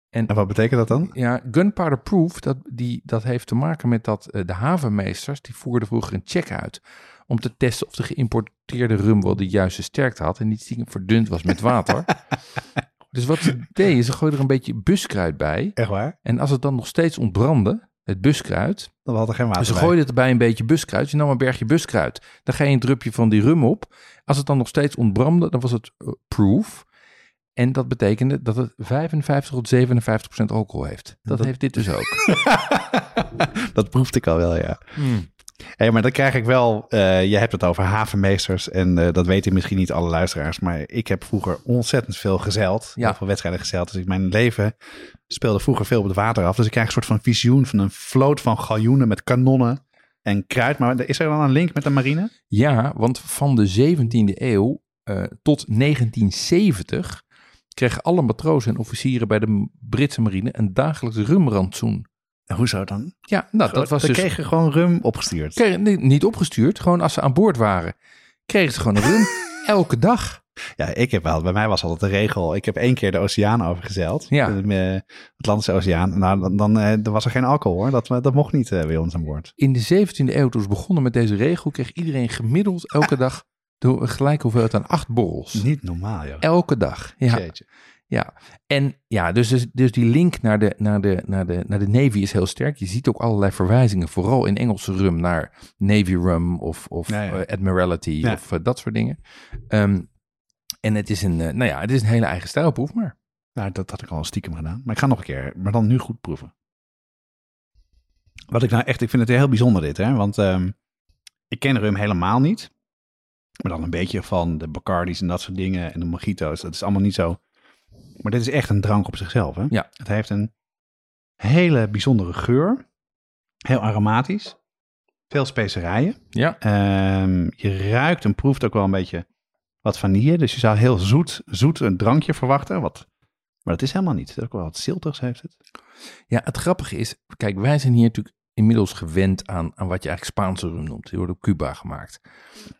Speaker 1: En wat betekent dat dan?
Speaker 2: Ja, gunpowder proof, dat, die, dat heeft te maken met dat de havenmeesters, die voerden vroeger een check uit om te testen of de geïmporteerde rum wel de juiste sterkte had en niet stiekem verdund was met water. dus wat ze deden, ze gooiden er een beetje buskruid bij.
Speaker 1: Echt waar?
Speaker 2: En als het dan nog steeds ontbrandde, het buskruid,
Speaker 1: Dan had er geen water
Speaker 2: dus ze
Speaker 1: bij.
Speaker 2: gooiden erbij een beetje buskruid. Je nam een bergje buskruid. Dan ga je een drupje van die rum op. Als het dan nog steeds ontbrandde, dan was het eh, proof. En dat betekende dat het 55 tot 57 procent alcohol heeft. Dat,
Speaker 1: Dat-
Speaker 2: heeft dit dus ook.
Speaker 1: dat proefde ik al wel, ja. Hé, maar dan krijg ik wel... eh, je hebt het over havenmeesters en eh, dat weten misschien niet alle luisteraars. Maar ik heb vroeger ontzettend veel gezeild.
Speaker 2: Ja.
Speaker 1: Heel veel wedstrijden gezeild. Dus ik mijn leven speelde vroeger veel op het water af. Dus ik krijg een soort van visioen van een vloot van galjoenen met kanonnen en kruid. Maar is er dan een link met de marine?
Speaker 2: Ja, want van de 17e eeuw eh, tot 1970 kregen alle matrozen en officieren bij de Britse marine een dagelijks rumrantsoen.
Speaker 1: Hoezo dan?
Speaker 2: Ja, nou, dat was
Speaker 1: Dan
Speaker 2: dus...
Speaker 1: kreeg je gewoon rum opgestuurd.
Speaker 2: kregen- nee, niet opgestuurd, gewoon als ze aan boord waren, kregen ze gewoon een rum elke dag.
Speaker 1: Ja, ik heb wel. Bij mij was altijd de regel. Ik heb één keer de oceaan overgezeild.
Speaker 2: Ja.
Speaker 1: De Atlantische Oceaan. Nou, dan, dan eh, was er geen alcohol hoor. Dat, dat mocht niet eh, bij ons aan boord.
Speaker 2: In de 17e eeuw, toen ze begonnen met deze regel, kreeg iedereen gemiddeld elke dag door een gelijke hoeveelheid aan acht borrels.
Speaker 1: Niet normaal, joh.
Speaker 2: Elke dag. Ja,
Speaker 1: Jeetje.
Speaker 2: Ja. En ja, dus, dus, dus die link naar de, naar, de, naar, de, naar de Navy is heel sterk. Je ziet ook allerlei verwijzingen, vooral in Engelse rum, naar Navy rum of, of
Speaker 1: Ja, ja.
Speaker 2: eh, Admiralty
Speaker 1: Ja.
Speaker 2: of eh, dat soort dingen. Ehm, en het is, een, eh, nou ja, het is een hele eigen stijlproef, maar
Speaker 1: Nou, dat had ik al stiekem gedaan. Maar ik ga nog een keer, maar dan nu goed proeven. Wat ik nou echt, ik vind het heel bijzonder dit, hè. Want ehm, ik ken rum helemaal niet. Maar dan een beetje van de Bacardis en dat soort dingen en de mojito's. Dat is allemaal niet zo. Maar dit is echt een drank op zichzelf, hè.
Speaker 2: Ja.
Speaker 1: Het heeft een hele bijzondere geur. Heel aromatisch. Veel specerijen.
Speaker 2: ja.
Speaker 1: Ehm, je ruikt en proeft ook wel een beetje wat vanille. Dus je zou heel zoet, zoet een drankje verwachten. Wat, maar dat is helemaal niet. Het is ook wel wat ziltigs heeft het.
Speaker 2: Ja, het grappige is, kijk, wij zijn hier natuurlijk inmiddels gewend aan, aan wat je eigenlijk Spaanse rum noemt. Die wordt op Cuba gemaakt.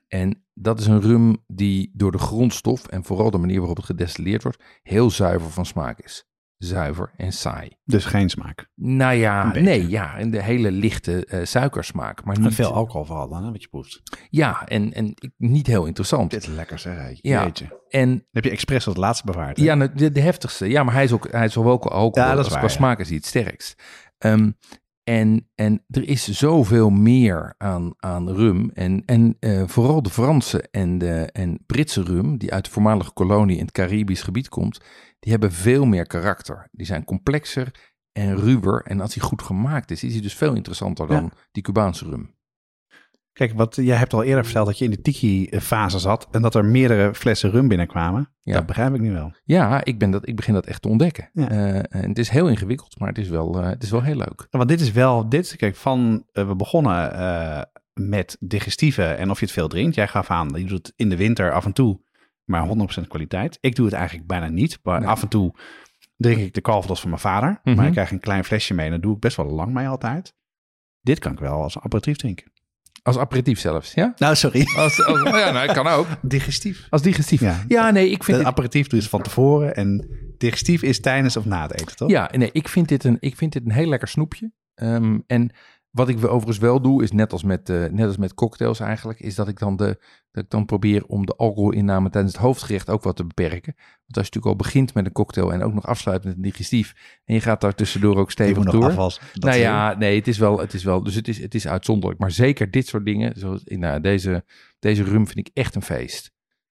Speaker 2: En dat is een rum die door de grondstof en vooral de manier waarop het gedestilleerd wordt, heel zuiver van smaak is. Zuiver en saai.
Speaker 1: Dus geen smaak.
Speaker 2: Nou ja, nee, ja, en de hele lichte eh, suikersmaak. Maar
Speaker 1: En
Speaker 2: niet,
Speaker 1: veel alcohol vooral dan, hè, wat je proeft.
Speaker 2: Ja, en, en niet heel interessant.
Speaker 1: Dit is lekker zeg. hè.
Speaker 2: Ja.
Speaker 1: Jeetje.
Speaker 2: En
Speaker 1: heb je expres als laatste bewaard. hè?
Speaker 2: Ja, nou, de, de heftigste. Ja, maar hij is ook, hij is wel ook, ook
Speaker 1: Ja, dat is waar,
Speaker 2: qua
Speaker 1: ja.
Speaker 2: smaak is hij het sterkst. Ehm, en, en er is zoveel meer aan, aan rum. En, en eh, vooral de Franse en, de, en Britse rum, die uit de voormalige kolonie in het Caribisch gebied komt, die hebben veel meer karakter. Die zijn complexer en ruwer. En als hij goed gemaakt is, is hij dus veel interessanter dan
Speaker 1: Ja.
Speaker 2: die Cubaanse rum.
Speaker 1: Kijk, wat, jij hebt al eerder verteld dat je in de tiki-fase zat. En dat er meerdere flessen rum binnenkwamen.
Speaker 2: Ja.
Speaker 1: Dat begrijp ik nu wel.
Speaker 2: Ja, ik, ben dat, ik begin dat echt te ontdekken.
Speaker 1: Ja.
Speaker 2: Eh, en het is heel ingewikkeld, maar het is wel, eh, het is wel heel leuk.
Speaker 1: Want dit is wel, dit, kijk, van, eh, we begonnen met digestieve en of je het veel drinkt. Jij gaf aan, je doet het in de winter af en toe, maar 100% kwaliteit. Ik doe het eigenlijk bijna niet, maar
Speaker 2: Nee.
Speaker 1: af en toe drink ik de calvados van mijn vader.
Speaker 2: Mhm.
Speaker 1: Maar ik krijg een klein flesje mee en dat doe ik best wel lang mee altijd. Dit kan ik wel als aperitief drinken.
Speaker 2: Als aperitief zelfs, ja?
Speaker 1: Nou, sorry.
Speaker 2: Als, als, oh ja, nou, kan ook.
Speaker 1: Digestief.
Speaker 2: Als digestief.
Speaker 1: Ja.
Speaker 2: Ja, nee, ik vind
Speaker 1: Het
Speaker 2: dit,
Speaker 1: aperitief doe je van tevoren en digestief is tijdens of na het eten, toch?
Speaker 2: ja, nee, ik vind dit een, ik vind dit een heel lekker snoepje. Ehm, en Wat ik overigens wel doe, is net als met, eh, net als met cocktails eigenlijk, is dat ik, dan de, dat ik dan probeer om de alcoholinname tijdens het hoofdgerecht ook wat te beperken. Want als je natuurlijk al begint met een cocktail en ook nog afsluit met een digestief, en je gaat daar tussendoor ook stevig door.
Speaker 1: afwas.
Speaker 2: Nou ja, nee, het is wel, het is wel, dus het is, het is uitzonderlijk. Maar zeker dit soort dingen, zoals nou, deze, deze rum vind ik echt een feest.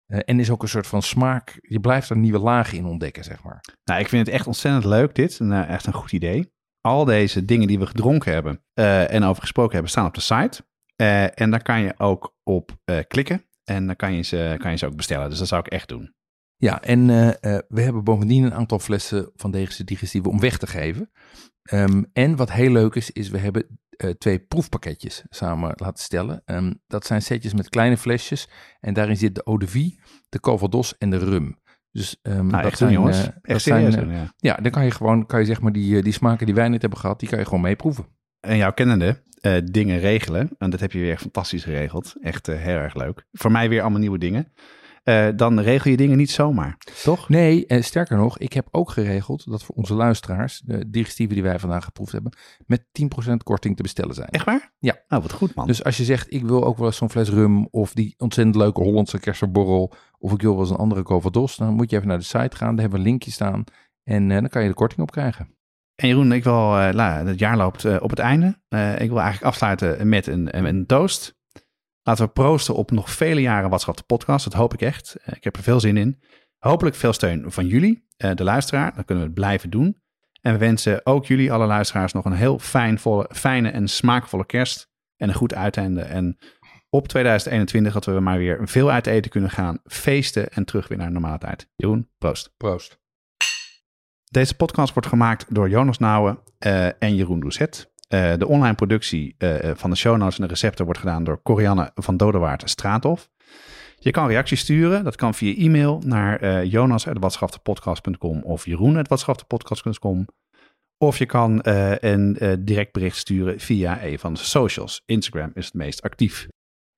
Speaker 2: Eh, en is ook een soort van smaak, je blijft er nieuwe lagen in ontdekken, zeg maar.
Speaker 1: Nou, ik vind het echt ontzettend leuk dit. Eh, echt een goed idee. Al deze dingen die we gedronken hebben eh, en over gesproken hebben, staan op de site. Eh, en daar kan je ook op eh, klikken. En dan kan je, ze, kan je ze ook bestellen. Dus dat zou ik echt doen.
Speaker 2: Ja, en we hebben bovendien een aantal flessen van deze digestieve om weg te geven. Ehm, en wat heel leuk is, is we hebben twee proefpakketjes samen laten stellen. Ehm, dat zijn setjes met kleine flesjes. En daarin zit de eau de vie, de en de rum. Dus
Speaker 1: Nou,
Speaker 2: dat
Speaker 1: echt doen,
Speaker 2: zijn,
Speaker 1: jongens.
Speaker 2: eh,
Speaker 1: echt serieus
Speaker 2: zijn, eh,
Speaker 1: ja.
Speaker 2: Ja, dan kan je gewoon, kan je zeg maar die, eh, die smaken die wij net hebben gehad, die kan je gewoon meeproeven.
Speaker 1: En jouw kennende dingen regelen. En dat heb je weer fantastisch geregeld. Echt heel erg leuk. Voor mij weer allemaal nieuwe dingen. Eh, dan regel je dingen niet zomaar. Toch?
Speaker 2: Nee, eh, sterker nog, ik heb ook geregeld dat voor onze luisteraars, de digestieve die wij vandaag geproefd hebben, met 10% korting te bestellen zijn.
Speaker 1: Echt waar?
Speaker 2: Ja.
Speaker 1: Nou, wat goed man.
Speaker 2: Dus als je zegt, ik wil ook wel eens zo'n fles rum, of die ontzettend leuke Hollandse kersenborrel, of ik wil wel eens een andere Calvados, dan moet je even naar de site gaan, daar hebben we een linkje staan, en eh, dan kan je de korting op krijgen.
Speaker 1: En Jeroen, ik wil, eh, nou, het jaar loopt op het einde. Ik wil eigenlijk afsluiten met een, met een toast. Laten we proosten op nog vele jaren Watschap de podcast. Dat hoop ik echt. Eh, ik heb er veel zin in. Hopelijk veel steun van jullie, eh, de luisteraar. Dan kunnen we het blijven doen. En we wensen ook jullie, alle luisteraars, nog een heel fijn, volle, fijne en smaakvolle kerst. En een goed uiteinde. En op 2021 dat we maar weer veel uit eten kunnen gaan, feesten en terug weer naar normale tijd. Jeroen, proost.
Speaker 2: Proost.
Speaker 1: Deze podcast wordt gemaakt door Jonas Nouwen eh, en Jeroen Doucet. Eh, de online productie eh, van de show notes en de recepten wordt gedaan door Corianne van Dodewaard Straathof. Je kan reacties sturen. Dat kan via e-mail naar eh jonas.watschaftepodcast.com of jeroen.watschaftepodcast.com. Of je kan eh, een eh, direct bericht sturen via een van de socials. Instagram is het meest actief.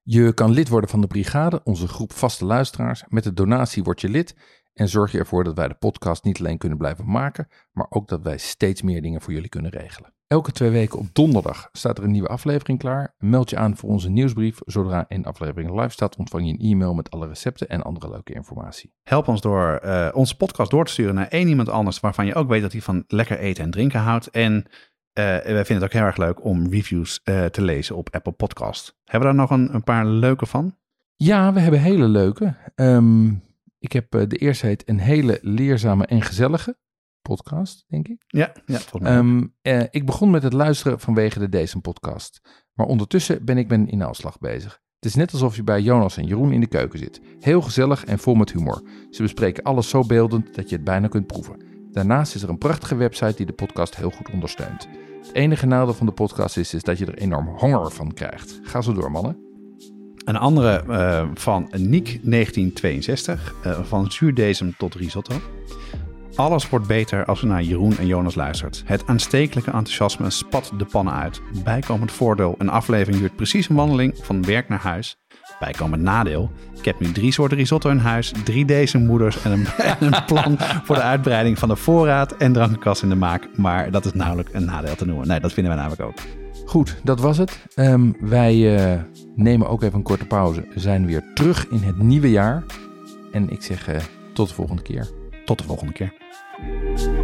Speaker 2: Je kan lid worden van de Brigade, onze groep vaste luisteraars. Met de donatie word je lid en zorg je ervoor dat wij de podcast niet alleen kunnen blijven maken, maar ook dat wij steeds meer dingen voor jullie kunnen regelen. Elke twee weken op donderdag staat er een nieuwe aflevering klaar. Meld je aan voor onze nieuwsbrief. Zodra een aflevering live staat, ontvang je een e-mail met alle recepten en andere leuke informatie.
Speaker 1: Help ons door eh, onze podcast door te sturen naar één iemand anders waarvan je ook weet dat hij van lekker eten en drinken houdt. En eh wij vinden het ook heel erg leuk om reviews eh, te lezen op Apple Podcast. Hebben we daar nog een, een paar leuke van?
Speaker 2: Ja, we hebben hele leuke. Ehm, ik heb de eerste heet een hele leerzame en gezellige podcast, denk ik.
Speaker 1: Ja, ja volgens mij. ook.
Speaker 2: Ehm, eh, ik begon met het luisteren vanwege de Decent podcast. Maar ondertussen ben ik met een inhaalslag bezig. Het is net alsof je bij Jonas en Jeroen in de keuken zit. Heel gezellig en vol met humor. Ze bespreken alles zo beeldend dat je het bijna kunt proeven. Daarnaast is er een prachtige website die de podcast heel goed ondersteunt. Het enige nadeel van de podcast is, is dat je er enorm honger van krijgt. Ga zo door, mannen.
Speaker 1: Een andere eh, van Niek 1962, eh, van zuurdesem tot risotto. Alles wordt beter als je naar Jeroen en Jonas luistert. Het aanstekelijke enthousiasme spat de pannen uit. Bijkomend voordeel, een aflevering duurt precies een wandeling van werk naar huis. Bijkomend nadeel, ik heb nu drie soorten risotto in huis, drie moeders en een, en een plan voor de uitbreiding van de voorraad en drankenkast in de maak. Maar dat is nauwelijks een nadeel te noemen. Nee, dat vinden wij namelijk ook.
Speaker 2: Goed, dat was het. Ehm, wij eh, nemen ook even een korte pauze. We zijn weer terug in het nieuwe jaar. En ik zeg eh, tot de volgende keer.
Speaker 1: Tot de volgende keer. Thank you.